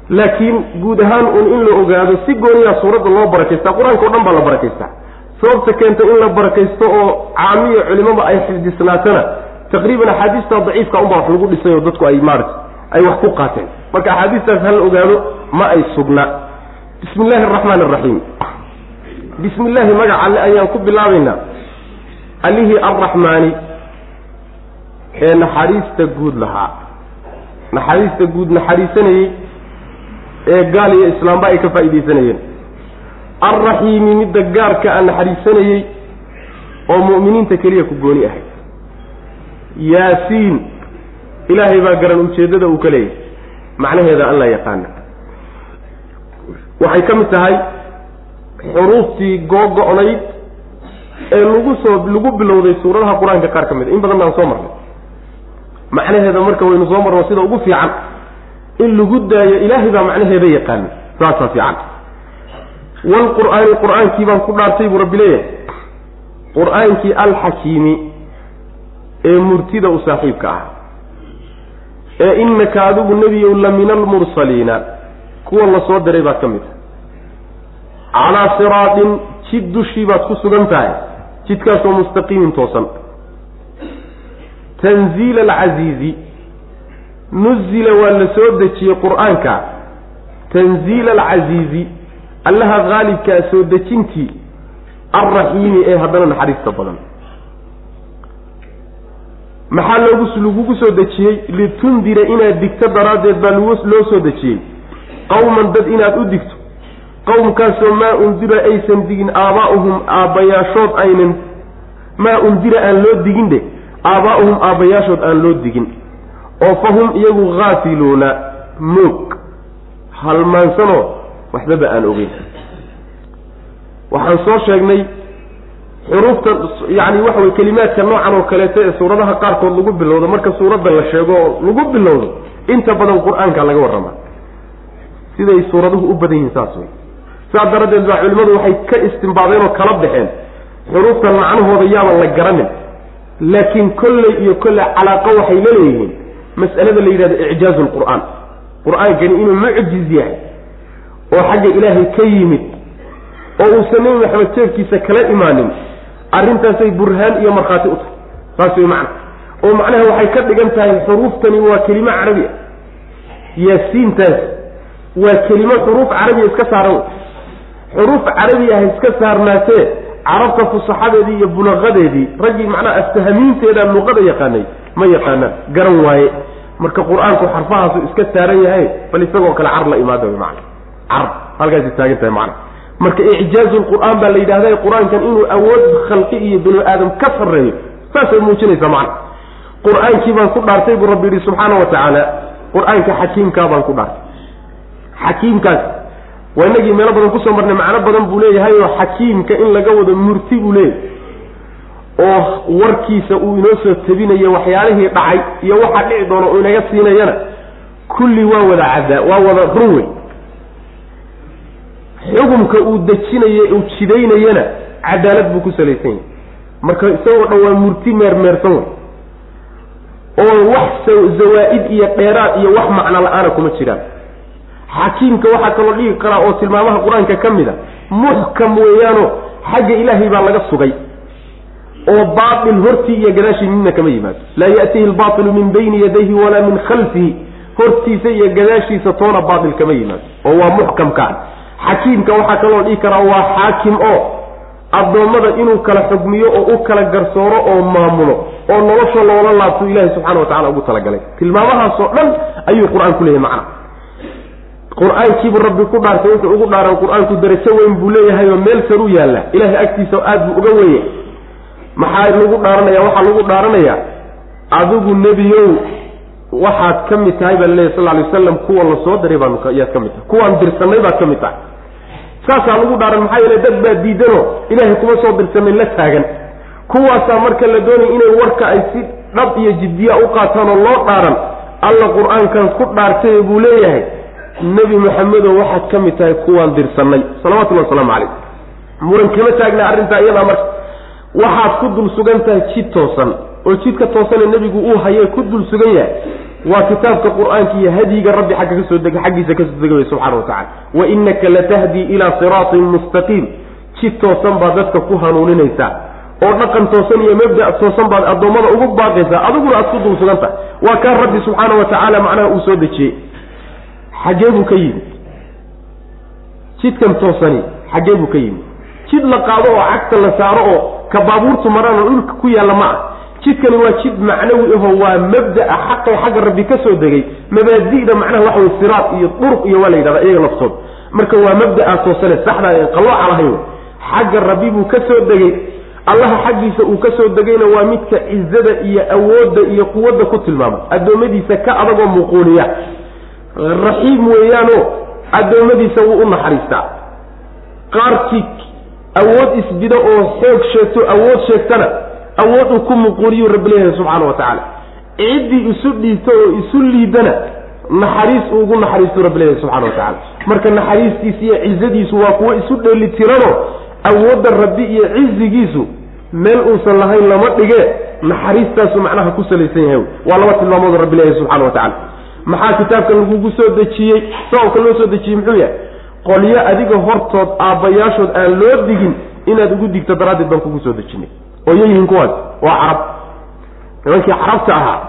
laakiin guud ahaan un in la ogaado si gooniyaa suuradda loo barakaystaa qur'aanka o dhan baa la barakaystaa sababta keenta in la barakaysto oo caamiya culimada ay xifdisnaatana taqriiban axaadiista daciifka unbaa wax lagu dhisay oo dadku ay maarata ay wax ku qaateen. Marka axaadiistaas hala ogaado ma ay sugna. Bismi illaahi araxmaani araxiim bismi illaahi magac alle ayaan ku bilaabaynaa. Allihii arraxmaani ee naxariista guud lahaa. Naxariista guud naxariisanayey ee gaal iyo islaamba ay ka faa'iidaysanayeen alraxiimi midda gaarka a naxariisanayey oo mu'miniinta keliya ku gooni ahay yaasiin ilaahay baa garan ujeeddada uu ka leeyahay macnaheeda alla yaqaana waxay ka mid tahay xuruuftii googo-nayd ee lagu soo lagu bilowday suuradaha qur'aanka qaar ka mid a in badan baan soo marnay macnaheeda marka waynu soo marno sida ugu fiican in lagu daayo ilaahay baa macnaheeda yaqaana saasaa fiican waalqur'aani qur'aankii baan ku dhaartay buu rabbi leeyahay. Qur'aankii alxakiimi ee murtida u saaxiibka ah. Ee innaka adigu nebiyow la min almursaliina kuwa la soo diray baad ka mid tahay calaa siraatin jid dushii baad ku sugan tahay. Jidkaasoo mustaqiimin toosan. Tanziila alcasiizi. Nuzila waa la soo dejiyey qur'aanka. Tanziila alcasiizi allaha haalibkaa soo dejintii alraxiimi ee haddana naxariista badan. Maxaa loogu lagugu soo dejiyey? Litundira inaad digto daraaddeed baa loo soo dejiyey. Qawman dad inaad u digto. Qowmkaasoo maa undira aysan digin aabaa'uhum aabbayaashood aynan maa undira aan loo digin dhe aabaa'uhum aabbayaashood aan loo digin. Oo fa hum iyagu haafiluuna moog. Halmaansanoo waxbaba aan ogeyn. Waxaan soo sheegnay xuruufta yani waxa weye kelimaadka noocan oo kaleeto ee suuradaha qaarkood lagu bilowdo. Marka suuradda la sheego oo lagu bilowdo inta badan qur'aanka laga warramaa siday suuraduhu u badan yihiin saas wey saas daraaddeed baa culimmadu waxay ka istimbaadeen oo kala baxeen. Xuruufta macnahooda yaaban la garanin. Laakiin kolley iyo kolley calaaqo waxay la leeyihiin. Mas'alada la yidhahdo icjaazu lqur'aan qur'aankani inuu mucjiz yahay oo xagga ilaahay ka yimid oo uusan nebi maxamed jeefkiisa kala imaanin arrintaasay burhaan iyo markhaati u tahay. Saas way macna. Oo macnaha waxay ka dhigan tahay xuruuftani waa kelimo carabi ah. Yaasiintaas waa kelimo xuruuf carabiya iska saaran. Xuruuf carabi ah iska saarnaatee carabta fusaxadeedii iyo bulaqadeedii raggii macnaha astahamiinteeda luqada yaqaanay ma yaqaanaan garan waaye. Marka qur'aanku xarfahaasu iska saaran yahay bal isagoo kale car la imaada wy maana car halkaasay taagan tahay macna. Marka icjaazu lqur'aan baa la yidhahda qur'aankan inuu awood khalqi iyo binu aadam ka sarreeyo. Saasay muujinaysaa macna. Qur'aankii baan ku dhaartay buu rabbi yidhi subxaana wa tacaala qur'aanka xakiimkaa baan ku dhaartay. Xakiimkaas. Waa inagii meelo badan ku soo marnay macno badan buu leeyahay oo xakiimka in laga wado murti buu leeyahay. Oo warkiisa uu inoo soo tabinayo waxyaalihii dhacay iyo waxaa dhici doona uu inaga siinayana kulli waa wada caddaa waa wada run wey xukumka uu dejinayo uu jidaynayana cadaalad buu ku salaysan yahay. Marka isagoo dhan waa murti meermeersan wey oo wax zawaa-id iyo dheeraad iyo wax macno la'aana kuma jiraan. Xakiimka waxaa kaloo dhigi karaa oo tilmaamaha qur'aanka ka mid a muxkam weeyaano xagga ilaahay baa laga sugay. Oo baatil hortii iyo gadaashii midna kama yimaado. Laa ya'tihi albaatilu min bayni yadayhi walaa min khalfihi. Hortiisa iyo gadaashiisa toona baatil kama yimaado. Oo waa muxkamka xakiimka waxaa kaloo dhihi karaa waa xaakim oo addoommada inuu kala xugmiyo oo u kala garsooro oo maamulo oo nolosha loola laabto ilaahi subxana wa tacala ugu talagalay. Tilmaamahaasoo dhan ayuu qur'aan ku leeyahay macna. Qur'aankiibuu rabbi ku dhaartay wuxuu ugu dhaaran qur'aanku darajo weyn buu leeyahay oo meel saruu yaalla. Ilahay agtiisa aada buu uga weeye. Maxaa lagu dhaaranaya? Waxaa lagu dhaaranayaa adigu nebiyow waxaad ka mid tahay baa laleeyahy sal ly waslam kuwa la soo diray baanu yaad ka mid tahay. Kuwaan dirsanay baad ka mid tahay saasaa lagu dhaaran maxaa yeele dad baa diidanoo ilaahay kuma soo dirsanin la taagan. Kuwaasaa marka la doonaya inay warka ay si dhab iyo jiddiya u qaataan oo loo dhaaran alla qur'aankan ku dhaartay buu leeyahay nebi maxamedo waxaad ka mid tahay kuwaan dirsanay salawatullahi wasalaamu calayh. Muran kama taagna arrintaa iyadaa marka. Waxaad ku dul sugan tahay jid toosan oo jidka toosane nebigu uu hayee ku dul sugan yahay waa kitaabka qur'aanka iyo hadyiga rabbi xagga ka soo xaggiisa ka soo dega wey subxana wa tacala wa inaka latahdi ilaa siraatin mustaqiim. Jid toosan baad dadka ku hanuuninaysaa. Oo dhaqan toosan iyo mabda toosan baad addoommada ugu baaqaysaa adiguna aad ku dul suganta waa kaa rabbi subxaana wa tacaala macnaha uu soo dejiyey. Xaggee buu ka yimid. Jidkan toosani xaggee buu ka yimid. Jid la qaado oo cagta la saaro oo ka baabuurtu maraan oo dhulka ku yaalla ma ah jidkani waa jid macnawi aho waa mabda'a xaqay xagga rabbi ka soo degay. Mabaadi'da macnaha waxa wey siraad iyo duruq iyo waa la yidhahda iyaga laftood. Marka waa mabda'a toosane saxda en qallooca lahayn. Xagga rabbi buu ka soo degay. Allaha xaggiisa uu ka soo degayna waa midka cizada iyo awoodda iyo quwadda ku tilmaama. Addoommadiisa ka adagoo muquuniya raxiim weeyaano addoommadiisa wuu u naxariistaa. Qaarkii awood isbido oo xoog sheegto awood sheegtana awood uu ku muquuniyu rabbi leeyahay subxaana wa tacaala. Ciddii isu dhiibto oo isu liidana naxariis uu ugu naxariistuu rabbi leeyahay subxana wa tacala marka naxariistiisa iyo cizadiisu waa kuwo isu dheeli tirano awoodda rabbi iyo cizigiisu meel uusan lahayn lama dhige naxariistaasu macnaha ku salaysan yahay. Waa laba tilmaamood rabbi leeyahay subxana wa tacala maxaa kitaabkan lagugu soo dejiyey? Sababka loo soo dejiyey muxuu yahay qolyo adiga hortood aabbayaashood aan loo digin inaad ugu digto daraaddeed baan kugu soo dejinay oo yihiin kuwaas waa carab. Nimankii carabta ahaa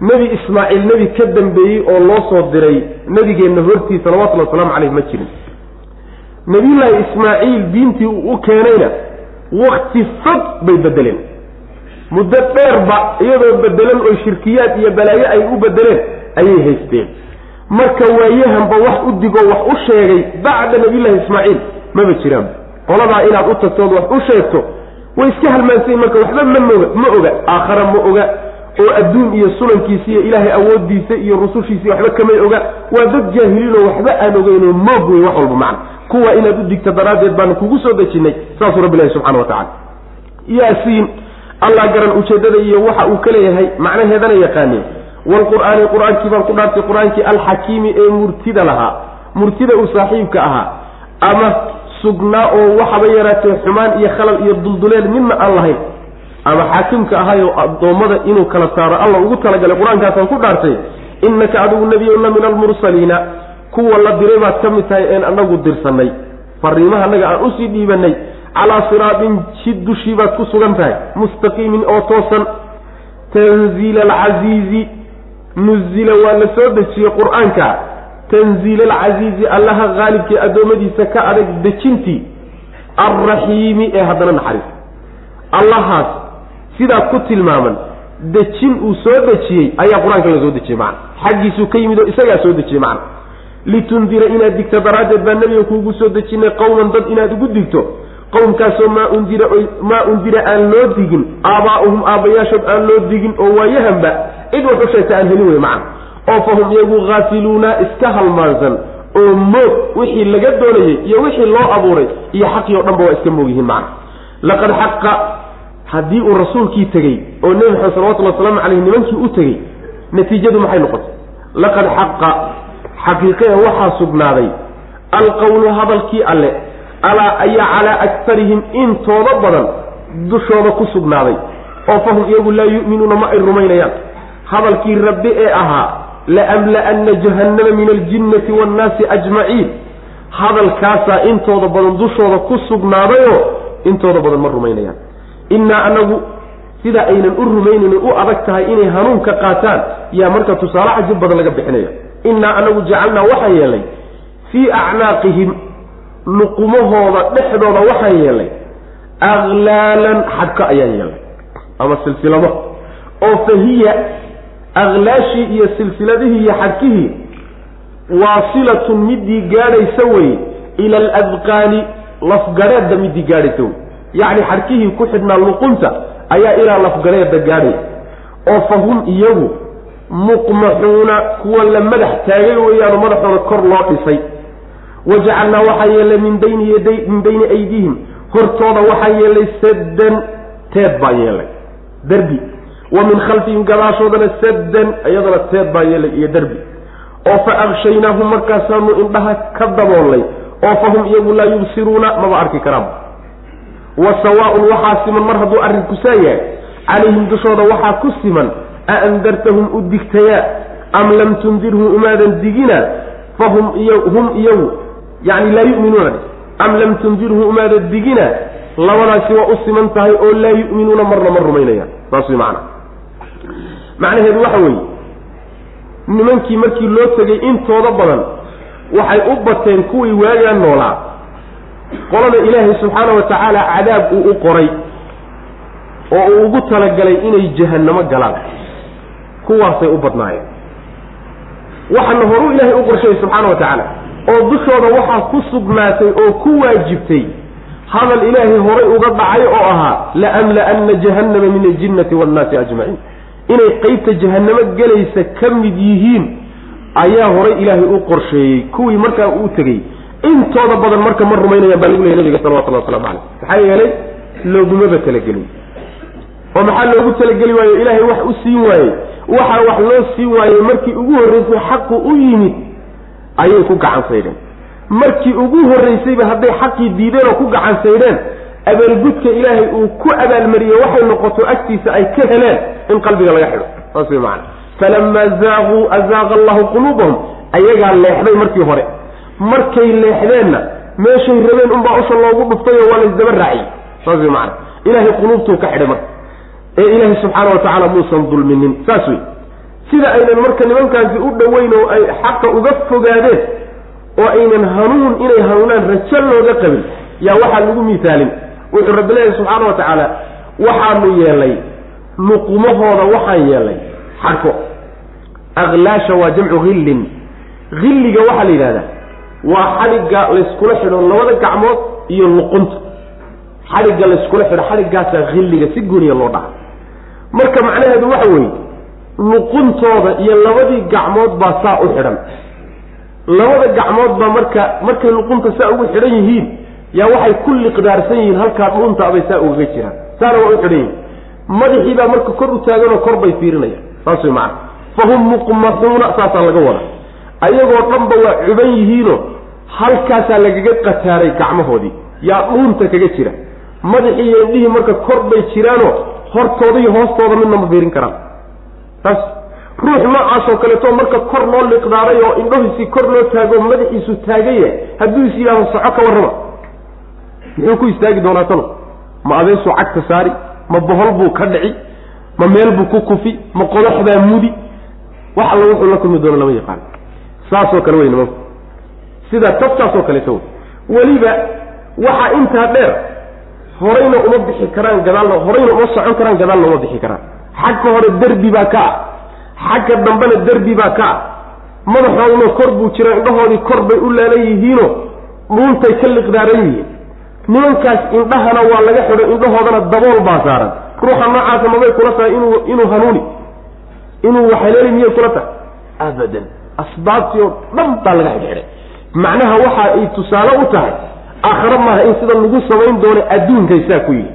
nebi ismaaciil nebi ka dambeeyey oo loo soo diray nebigeenna hortii salawatullhi wasalaamu caleyh ma jirin. Nebiyullaahi ismaaciil diintii u keenayna wakti fog bay bedeleen muddo dheerba iyadoo bedelan oo shirkiyaad iyo balaayo ay u bedeleen ayay haysteen. Marka waayahanba wax u digoo wax u sheegay bacda nabiyullahi ismaaciil maba jiraan. Qoladaa inaad u tagtood wax u sheegto way iska halmaansayin marka waxba ma moga ma oga. Aakhara ma oga. Oo adduun iyo sunankiisa iyo ilaahay awooddiisa iyo rusushiisa waxba kamay oga. Waa dad jaahiliinoo waxba aan ogeynoo moog wey wax walba macna. Kuwa inaad u digta daraaddeed baanu kugu soo dejinnay saasuu rabbi ilahi subxana wa tacala yaasiin allah garan ujeeddada iyo waxa uu ka leeyahay macnaheedana yaqaaneen waalqur'aani qur'aankii baan ku dhaartay qur'aankii alxakiimi ee murtida lahaa. Murtida uu saaxiibka ahaa. Ama sugnaa oo waxaba yaraatee xumaan iyo khalal iyo dulduleel midna aan lahayn. Ama xaakimka ahayo addoommada inuu kala saaro alla ugu talagalay qur'aankaasaan ku dhaartay innaka adigu nebiyuna min almursaliina kuwa la diray baad ka mid tahay een anagu dirsanay fariimaha annaga aan u sii dhiibanay calaa siraatin jid dushii baad ku sugan tahay mustaqiimin oo toosan. Tanziila alcasiizi nuzila waa la soo dejiyey qur'aanka tanziil alcasiizi allaha haalibkii addoommadiisa ka adag dejintii alraxiimi ee haddana naxariis. Allahaas sidaa ku tilmaaman dejin uu soo dejiyey ayaa qur'aanka la soo dejiyey macana xaggiisuu ka yimid oo isagaa soo dejiyey macana litundira inaad digto daraaddeed baa nebiga kuugu soo dejinay qowman dad inaad ugu digto. Qowmkaasoo maa undira maa undira aan loo digin aabaa'uhum aabbayaashood aan loo digin oo waayahanba cid wax u sheegta aan helin wey macana oo fahum iyagu haafiluuna iska halmaansan oo moog wixii laga doonayey iyo wixii loo abuuray iyo xaqii o dhanba waa iska moog yihiin macna. Laqad xaqa haddii uu rasuulkii tegey oo nebi maxamed salawatullhi wasalaamu caleyh nimankii u tegey natiijadu maxay noqotay? Laqad xaqa xaqiiqee waxaa sugnaaday alqowlu hadalkii alle alaa ayaa calaa aktarihim intooda badan dushooda ku sugnaaday oo fahum iyagu laa yu'minuuna ma ay rumaynayaan. Hadalkii rabbi ee ahaa laamla'anna jahannama min aljinnati waannaasi ajmaciin hadalkaasaa intooda badan dushooda ku sugnaadayoo intooda badan ma rumaynayaan innaa anagu sida aynan u rumaynayn u adag tahay inay hanuunka qaataan yaa marka tusaale cajib badan laga bixinaya innaa anagu jacalnaa waxaan yeelnay fii acnaaqihim luqumahooda dhexdooda waxaan yeelnay aklaalan xadhka ayaan yeelnay ama silsilado oo fahiya aklaashii iyo silsiladihii iyo xadkihii waasilatun midii gaadhaysa wey ila aladqaani lafgareedda midii gaadhaysa wey. Yacni xadkihii ku xidhnaa luqunta ayaa ilaa lafgareedda gaadhay. Oo fa hum iyagu muqmaxuuna kuwa la madax taagay weeyaano madaxooda kor loo dhisay. Wajacalnaa waxaa yeelay min bayni yaday min bayni aydiihim. Hortooda waxaa yeelay saddan teed baan yeelay. Derbi wa min khalfihim gadaashoodana saddan iyadana teed baa yeelay iyo derbi oo fa akshaynahum markaasaanu indhaha ka daboolnay oo fahum iyagu laa yubsiruuna maba arki karaan. Wa sawaaun waxaa siman mar hadduu arrinku saa yahay calayhim dushooda waxaa ku siman a andartahum u digtayaa am lam tundirhum umaadan digina fahum hum iyagu yani laa yuminuuna am lam tundirhum umaadan digina labadaasi waa u siman tahay oo laa yu'minuuna marna ma rumaynayaan. Saas way macana macnaheedu waxa weeye nimankii markii loo tegay intooda badan waxay u bateen kuwii waagaa noolaa. Qolada ilaahay subxaana wa tacaala cadaab uu u qoray oo uu ugu talagalay inay jahannamo galaan kuwaasay u badnaayeen. Waxaana horuu ilaahay u qorsheeyey subxaana wa tacaala oo dushooda waxaa ku sugnaatay oo ku waajibtay hadal ilaahay horay uga dhacay oo ahaa laamla-anna jahannama min aljinnati waannaasi ajmaciin inay qeybta jahannamo gelaysa ka mid yihiin ayaa horay ilaahay u qorsheeyey. Kuwii markaa uu tegey intooda badan marka ma rumaynayaan baa lagu leeyay nabiga salawatullahi waslamu caleyh maxaa yeelay loogumaba talagelin oo maxaa loogu talageli waayo? Ilaahay wax u siin waayey waxaa wax loo siin waayey markii ugu horreysay xaqu u yimid ayay ku gacan saydheen markii ugu horreysayba hadday xaqii diideen oo ku gacan saydheen abaalgudka ilaahay uu ku abaalmariyey waxay noqoto agtiisa ay ka heleen in qalbiga laga xidho. Saas wey macana falamaa zaaquu azaaqa allahu quluubahum ayagaa leexday markii hore. Markay leexdeenna meeshay rabeen unbaa usha loogu dhuftay oo waa laysdaba raaciyey. Saas wey macana ilaahay quluubtuu ka xidhay marka. Ee ilaahay subxaana wa tacaala muusan dulminin. Saas wey sida aynan marka nimankaasi u dhoweyn oo ay xaqa uga fogaadeen oo aynan hanuun inay hanuunaan rajo looga qabin yaa waxaa lagu miisaalin wuxuu rabbi leeyahay subxaana wa tacaala waxaanu yeelay luqumahooda waxaan yeelay xadhko aklaasha waa jamcu hillin hilliga waxaa la yidhahdaa waa xadhigga layskula xidho labada gacmood iyo luqunta. Xadhigga layskula xidho xadhiggaasaa hilliga si gooniya loo dhaha marka macnaheedu waxa weeye luquntooda iyo labadii gacmood baa saa u xidhan. Labada gacmood baa marka markay luqunta saa ugu xidhan yihiin yaa waxay ku liqdaarsan yihiin halkaa dhuuntaabay saa ugaga jiraan. Saana waa u xidhan yihiin madaxii baa marka kor u taaganoo kor bay fiirinayaan. Saas way macana fahum muqmaxuuna saasaa laga wada ayagoo dhanba waa cuban yihiinoo halkaasaa lagaga qataaray gacmahoodii. Yaa dhuunta kaga jira. Madaxii iyo indhihii marka kor bay jiraanoo hortooda iyo hoostooda midna ma fiirin karaan. Saas. Ruux noocaasoo kaleeto marka kor loo liqdaaray oo indhahiisii kor loo taago madaxiisu taagaya hadduu is yidhahdo soco ka warrama muxuu ku istaagi doonaa tano ma adeesuu cagta saari? Ma bohol buu ka dhici? Ma meel buu ku kufi? Ma qodaxdaa mudi? Wax alla wuxuu la kulmi doono lama yaqaan. Saasoo kale wey nimanku sidaa tabtaasoo kaleeto wey weliba waxaa intaa dheer horayna uma bixi karaan gadaalna horayna uma socon karaan gadaalna uma bixi karaan. Xagka hore derbi baa ka ah. Xagga dambena derbi baa ka ah. Madaxooduna kor buu jira indhahoodii kor bay u laalan yihiino dhuuntay ka liqdaaran yihiin nimankaas indhahana waa laga xidho indhahoodana dabool baa saaran. Ruuxa noocaasa mabay kula tahay inuu inuu hanuuni inuu waxhaleeli miyay kula tahay. Abadan asbaabtii oo dhan baa laga xidhxidhay. Macnaha waxa ay tusaale u tahay aakhare maaha in sida lagu samayn doono adduunkay saa ku yihi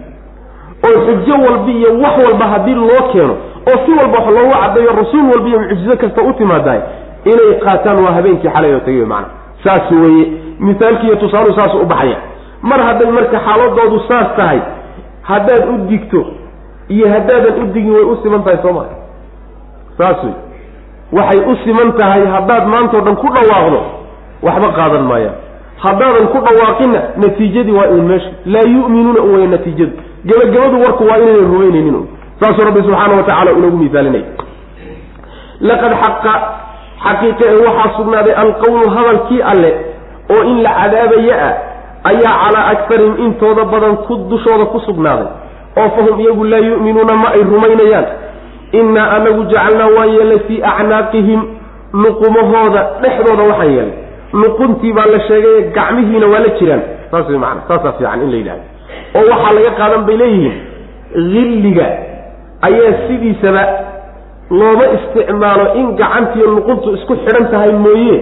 oo xujo walba iyo wax walba haddii loo keeno oo si walba wax loogu caddeeyo rasuul walba iyo mucjizo kasta u timaadaay inay qaataan waa habeenkii xalay oo tegay macana saas weeye misaalkiiyo tusaaluhu saasu u baxaya mar hadday marka xaaladoodu saas tahay haddaad u digto iyo haddaadan u digin way u siman tahay soo saas wey waxay u siman tahay haddaad maantao dhan ku dhawaaqdo waxba qaadan maayaan haddaadan ku dhawaaqinna natiijadii waa in meesha. Laa yu'minuuna u waya natiijadu. Gebagabadu warku waa inaynan rumaynaynin saasuu rabbi subxaana wa tacala inagu misaalinaya laqad xaqa xaqiiqa ee waxaa sugnaaday alqowlu hadalkii alle oo in la cadaabaya ah ayaa calaa akarihim intooda badan ku dushooda ku sugnaaday oo fahum iyagu laa yu'minuuna ma ay rumaynayaan. Innaa anagu jacalnaa waan yeelnay fii acnaaqihim luqumahooda dhexdooda waxaan yeelnay. Luquntii baa la sheegay gacmihiina waa la jiraan. Saas way maana saasaa fiican in la yidhahdo. Oo waxaa laga qaadan bay leeyihiin hilliga ayaa sidiisaba looma isticmaalo in gacantiiyo luquntu isku xidhan tahay mooye.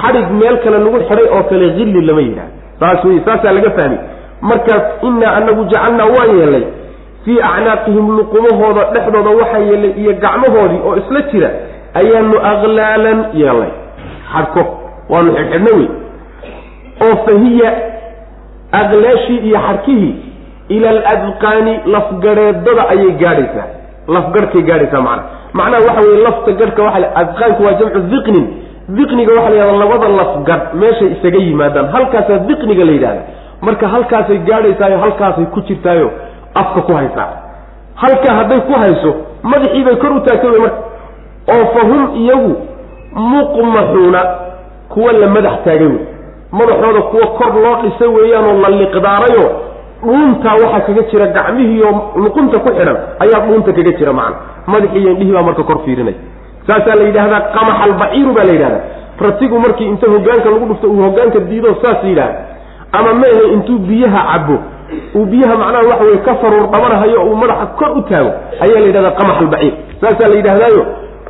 Xadhig meel kale lagu xidhay oo kale hilli lama yidhahdo saas wey saasaa laga fahmay. Markaas innaa anagu jacalnaa waan yeelnay fii acnaaqihim luqumahooda dhexdooda waxaan yeelnay iyo gacmahoodii oo isla jira ayaanu aqlaalan yeelnay xadhko waanu xidhxidhna wey oo fahiya aqlaashii iyo xadhkihii ila aladqaani lafgareedada ayay gaadhaysaa. Lafgarhkay gaadhaysaa macana macnaha waxa weye lafta garhka waa adqaanku waa jamcu diqnin diqniga waxa la yihahda labada lafgarh meeshay isaga yimaadaan halkaasaa diqniga la yidhahda marka halkaasay gaadhaysaayo halkaasay ku jirtaayo afka ku haysaa. Halkaa hadday ku hayso madaxii bay kor u taagtay wey marka oo fa hum iyagu muqmaxuuna kuwa la madax taagay wey. Madaxooda kuwa kor loo dhisay weeyaanoo la liqdaarayo dhuuntaa waxaa kaga jira gacmihiiyo luqunta ku xidhan ayaa dhuunta kaga jira macana madaxii iyo indhihii baa marka kor fiirinay saasaa la yidhahdaa qamaxa albaciiru baa la yidhahdaa. Ratigu markii inta hogaanka lagu dhufto uu hogaanka diido saas yidhahda ama meehe intuu biyaha cabo uu biyaha macnaha waxa weye ka faruur dhabanahayo uu madaxa kor u taago ayaa la yidhahdaa qamax albaciir. Saasaa la yidhahdaayo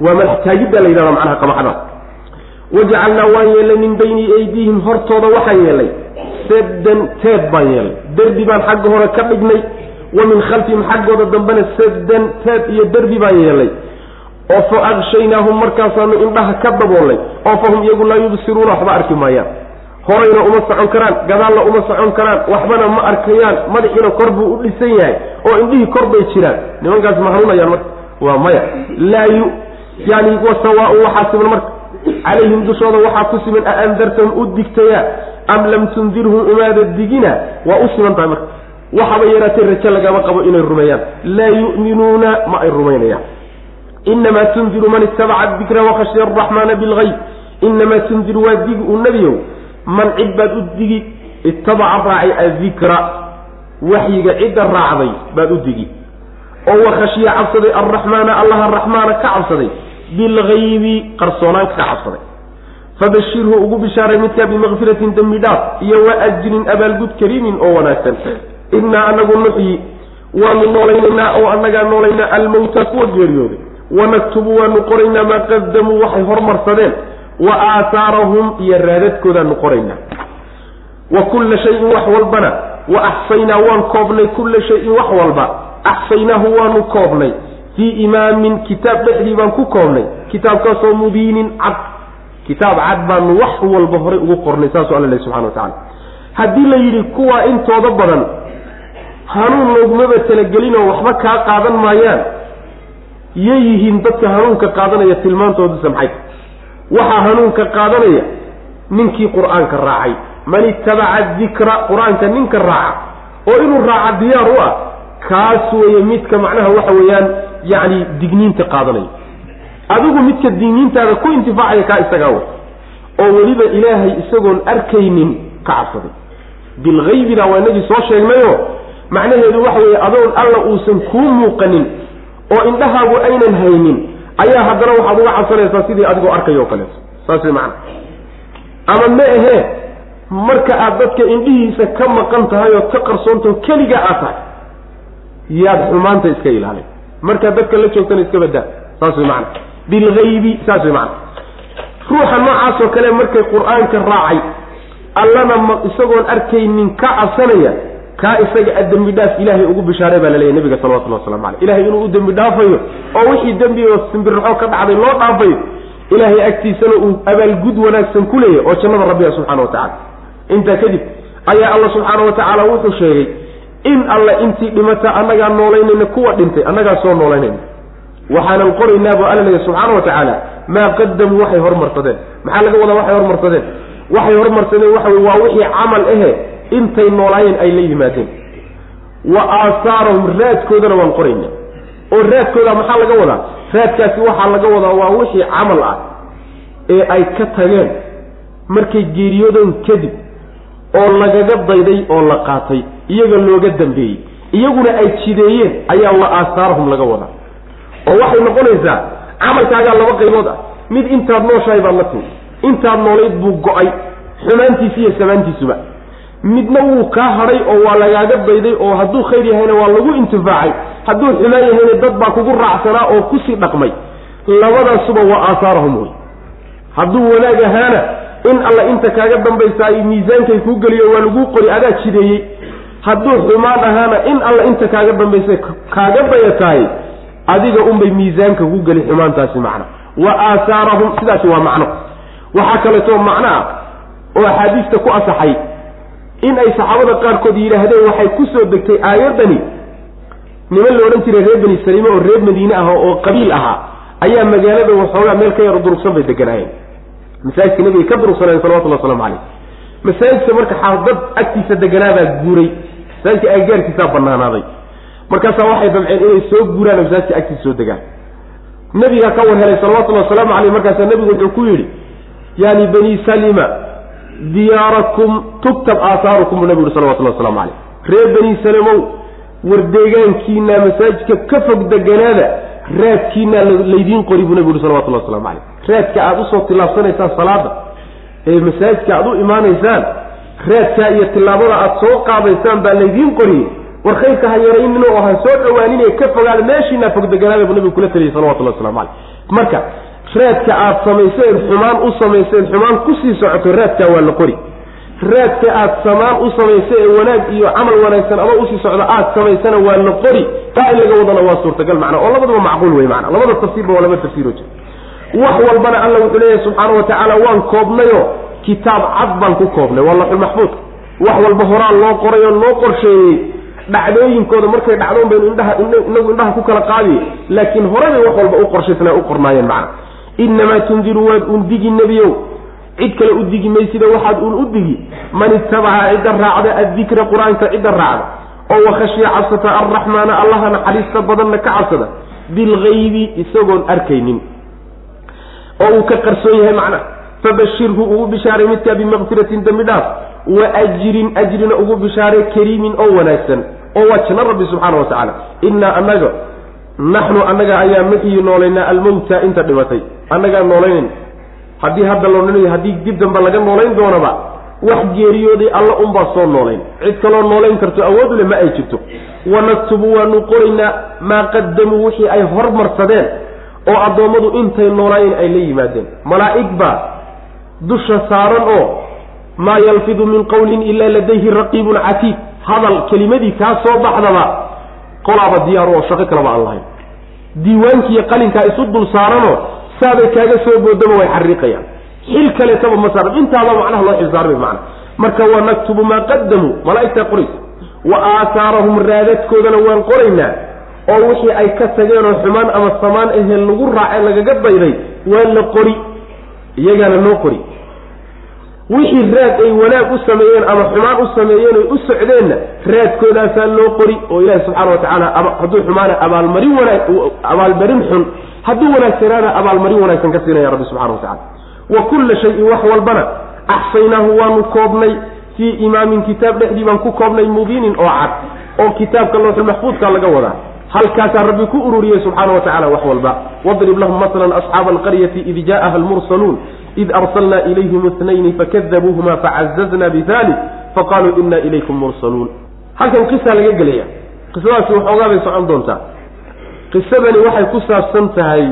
waa madax taagiddaa la yidhahda macnaha qamaxda. Wajacalnaa waan yeelay min bayni aydiihim hortooda waxaan yeelay. Saddan teed baan yeelay. Derbi baan xagga hore ka dhignay wa min khalfihim xaggooda dambena saddan teed iyo derbi baan yeelay oo fa aqshaynaahum markaasaanu indhaha ka daboolnay oo fahum iyagu laa yubsiruuna waxba arki maayaan. Horayna uma socon karaan gadaalna uma socon karaan waxbana ma arkayaan madaxiina kor buu u dhisan yahay oo indhihii kor bay jiraan. Nimankaas ma hanuunayaan marka waa maya. Laa yu yani wasawaaun waxaa siman marka calayhim dushooda waxaa ku siman a andartahum u digtayaa am lam tundirhum umaada digina waa u siman tahay marka. Waxaba yaraatee rajo lagama qabo inay rumeeyaan. Laa yu'minuuna ma ay rumaynayaan inamaa tundiru man itabaca dikra wakhashya araxmaana bilgayb inamaa tundiru waa digi uu nebiyow man cid baad u digi itabaca raacay adikra waxyiga cidda raacday baad u digi oo wakhashya cabsaday alraxmaana allaha raxmaana ka cabsaday bilgaybi qarsoonaanka ka cabsaday fabashirhu ugu bishaaray midkaa bimakfiratin dembi dhaaf iyo wa ajrin abaalgud kariimin oo wanaagsan innaa anagu nuxyi waanu noolaynaynaa oo annagaa noolaynaa almawta kuwa geeriyooday wanaktubu waanu qoraynaa maa qadamuu waxay hormarsadeen wa aahaarahum iyo raadadkoodaanu qoraynaa wa kulla shayin wax walbana wa axsaynaa waan koobnay kulla shayin wax walba axsaynaahu waanu koobnay fii imaamin kitaab dhexdii baan ku koobnay kitaabkaasoo mubiinin cad kitaab cad baanu wax walba horay ugu qornay saasuu alla lehy subxana wa tacala haddii la yidhi kuwaa intooda badan hanuun loogumaba talagelinoo waxba kaa qaadan maayaan yay yihiin dadka hanuunka qaadanaya tilmaantoodusa maxay waxaa hanuunka qaadanaya ninkii qur'aanka raacay. Man itabaca dikra qur'aanka ninka raaca oo inuu raaca diyaar u ah kaas weeye midka macnaha waxa weeyaan yacni digniinta qaadanaya. Adigu midka digniintaada ku intifaacaya kaa isagaa way oo weliba ilaahay isagoon arkaynin ka cabsaday. Bilhaybina waa inagii soo sheegnayo macnaheedu waxa weeye adoon alla uusan kuu muuqanin oo indhahaagu aynan haynin ayaa haddana waxaad uga cabsanaysaa sidii adigoo arkayo kaleeto saas way macana ama ma ahee marka aad dadka indhihiisa ka maqan tahay oo ka qarsoontaho keligaa aad tahay yaad xumaanta iska ilaalin. Markaad dadka la joogtana iska badaa saas way macana bilgaybi saas way macana ruuxa noocaasoo kale markay qur'aanka raacay allana ma isagoon arkaynin ka cabsanaya kaa isaga a dembi dhaaf ilaahay ugu bishaaray baa laleeyahy nabiga salawatullah waslamu caleyh. Ilahay inuu u dembi dhaafayo oo wixii dembi oo simbirraxo ka dhacday loo dhaafayo ilaahay agtiisana uu abaalgud wanaagsan ku leeyahy oo jannada rabbiga subxana wa tacala intaa kadib ayaa alla subxaana wa tacaala wuxuu sheegay in alla intii dhimata annagaa noolaynayna kuwa dhintay annagaa soo noolaynayna. Waxaanan qoraynaa buu alla subxaana wa tacaala maa qadamuu waxay hormarsadeen maxaa laga wadaa waxay hormarsadeen waxay hormarsadeen waxa wey waa wixii camal ahe intay noolaayeen ay la yimaadeen. Wa aasaarahum raadkoodana waan qorayna. Oo raadkooda maxaa laga wadaa? Raadkaasi waxaa laga wadaa waa wixii camal ah ee ay ka tageen markay geeriyoodeen kadib oo lagaga dayday oo la qaatay iyaga looga dambeeyey. Iyaguna ay jideeyeen ayaa wa aasaarahum laga wadaa. Oo waxay noqonaysaa camalkaagaa laba qaybood ah. Mid intaad nooshahay baad la timi intaad noolayd buu go'ay. Xumaantiisi iyo samaantiisuba midna wuu kaa hadhay oo waa lagaaga dayday oo hadduu khayr yahayna waa lagu intifaacay. Hadduu xumaan yahayna dad baa kugu raacsanaa oo ku sii dhaqmay. Labadaasuba waa aasaarahum wey hadduu wanaag ahaana in alla inta kaaga dambaysa ay miisaankay kuu geliyo waa laguu qori adaa jideeyey. Hadduu xumaan ahaana in alla inta kaaga dambaysa kaaga dayataay adiga unbay miisaanka ku geli xumaantaasi macna wa aasaarahum sidaasi waa macno. Waxaa kaleeto macno ah oo axaadiista ku asaxay in ay saxaabada qaarkood yidhaahdeen waxay ku soo degtay aayaddani. niman la odhan jiray reer beni saliime oo reer madiine ah oo qabiil ahaa ayaa magaalada waxoogaa meel ka yaro durugsan bay deganaayeen masaajidka nabiga ka durugsanayen salawatullah waslamu caleyh masaajidka marka dad agtiisa deganaabaa guuray. Masaajidka aggaarkiisaa banaanaaday markaasaa waxay damceen inay soo guuraan oo masaajidka agtiisa soo degaan. Nabigaa ka war helay salawatullahi wasalaamu caleyh markaasaa nabigu wuxuu ku yidhi yani bani salima diyaarakum tugtab aahaarukum buu nabigu yhi salawatullah waslamu caleyh reer bani salimow war deegaankiinaa masaajidka ka fog deganaada raadkiinaa laydiin qori buu nabigu yhi salawatullahi waslamu caleyh raadka aada u soo tillaabsanaysaan salaada ee masaajidka aada u imaanaysaan raadkaa iyo tillaabada aada soo qaadaysaan baa laydiin qoriyey. War khayrka ha yaraynin oo ha soo dhawaanin ka fogaada meeshiinaa fog deganaada buu nabigu kula taliyay salawatullahi waslamu caleyh marka raadka aada samayseen xumaan u samayseen xumaan ku sii socoto raadkaa waa la qori. Raadka aada samaan u samaysa ee wanaag iyo camal wanaagsan ama u sii socdo aada samaysana waa la qori. Taa in laga wadana waa suurtagal macna oo labaduba macquul wey macna labada tafsiirba waa laba tafsiiroo jira. Wax walbana alla wuxuu leeyahay subxaana wa tacaala waan koobnayo. Kitaab cad baan ku koobnay waa laxulmaxfuud wax walba horaa loo qoray oo loo qorsheeyey. Dhacdooyinkooda markay dhacdoon baynu indhaha inagu indhaha ku kala qaadiye laakiin horebay wax walba u qorshaysnaa u qornaayeen macna inamaa tundiru waad undigi nebiyow cid kale u digi maysida waxaad uun u digi man itabaca cidda raacda addikra qur'aanka cidda raacda oo wakhashiya cabsata arraxmaana allaha naxariista badanna ka cabsada bilgaybi isagoon arkaynin oo uu ka qarsoon yahay macnaha fabashirhu ugu bishaaray midkaa bimaqfiratin dembi dhaaf wa ajrin ajrina ugu bishaaray kariimin oo wanaagsan oo waa janno rabbi subxaana wa tacaala innaa annaga naxnu annaga ayaa maxii noolaynaa almowta inta dhimatay annagaa noolaynayna haddii hadda loo noolay haddii dib damba laga noolayn doonaba wax geeriyooday alla unbaa soo noolayn. Cid kaloo noolayn karto awoodu le ma ay jirto. Wanaktubu waanu qoraynaa maa qadamuu wixii ay hormarsadeen oo addoommadu intay noolaayeen ay la yimaadeen. Malaa'ig baa dusha saaran oo maa yalfidu min qawlin ilaa ladayhi raqiibun catiid hadal kelimadii kaa soo baxdaba qolaaba diyaaru oo shaqo kaleba aan lahayn. Diiwaankiiyo qalinkaa isu dul saaranoo saabay kaaga soo boodaba way xariiqayaan. Xil kaleetaba ma saaran intaaba macnaha loo xilsaarmay macna marka wa naktubu maa qadamuu malaa'igtaa qoraysa. Wa aahaarahum raadadkoodana waan qoraynaa. Oo wixii ay ka tageenoo xumaan ama samaan ahee lagu raacay lagaga dayday waa la qori. Iyagaana loo qori wixii raad ay wanaag u sameeyeen ama xumaan u sameeyeen oy u socdeenna raadkoodaasaa loo qori oo ilaahi subxaana wa tacaala hadduu xumaana abaalmarin wanaag abaalmarin xun hadduu wanaagsanaana abaalmarin wanaagsan ka siinaya rabbi subxana wa tacala wa kulla shayin wax walbana axsaynaahu waanu koobnay fii imaamin kitaab dhexdii baan ku koobnay mubiinin oo cad oo kitaabka looxulmaxfuudka laga wadaa halkaasaa rabbi ku ururiyey subxaana wa tacala wax walba. Wadrib lahum masalan asxaaba alqaryati id jaءaha almursaluun. Id arsalna ilayhim itnayni fakadabuuhuma facazazna bihalik faqaluu ina ilaykum mursaluun. Halkan qisaa laga gelaya qisadaasi waxoogaa bay socon doontaa. Qisadani waxay ku saabsan tahay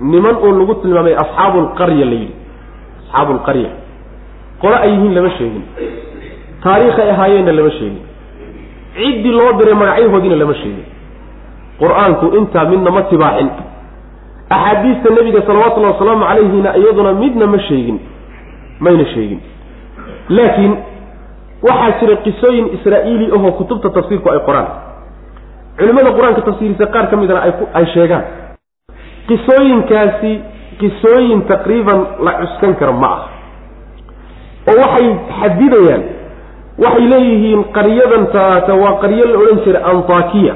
niman uu lagu tilmaamay asxaabu lqarya la yidhi. Asxaabu lqarya qole ay yihiin lama sheegin. Taariikhay ahaayeenna lama sheegin. Ciddii loo diray magacyahoodiina lama sheegin qur'aanku intaa midna ma tibaaxin axaadiista nebiga salawatullahi wasalaamu calayhina iyaduna midna ma sheegin mayna sheegin. Laakiin waxaa jira qisooyin israa'iili ahoo kutubta tafsiirku ay qoraan. Culimmada qur'aanka tafsiirisa qaar ka midna ay sheegaan. Qisooyinkaasi qisooyin taqriiban la cuskan kara ma ah oo waxay xadidayaan waxay leeyihiin qaryadan taata waa qaryo la odhan jiray antakiya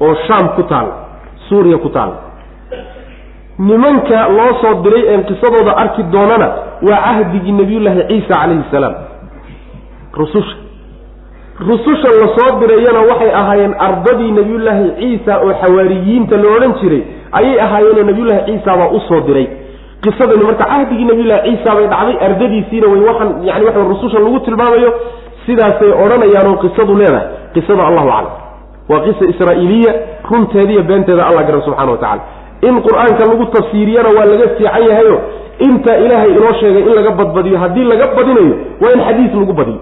oo shaam ku taal suuriya ku taal. Nimanka loo soo diray een qisadooda arki doonana waa cahdigii nabiyullaahi ciisa calayhi salaam. Rususha. Rususha la soo dirayana waxay ahaayeen ardadii nabiyullaahi ciisa oo xawaariyiinta la odhan jiray ayay ahaayeenoo nabiyullaahi ciisa baa u soo diray. Qisadani marka cahdigii nabiyullahi ciisa bay dhacday ardadiisiina way waxaan yani waxa rususha lagu tilmaamayo sidaasay odhanayaanoo qisadu leedahay. Qisada allahu aclam waa qisa israa'iiliya runteediiyo beenteeda alla garan subxana wa tacala in qur'aanka lagu tafsiiriyana waa laga fiican yahayo intaa ilaahay inoo sheegay in laga badbadiyo haddii laga badinayo waa in xadiis lagu badiyo.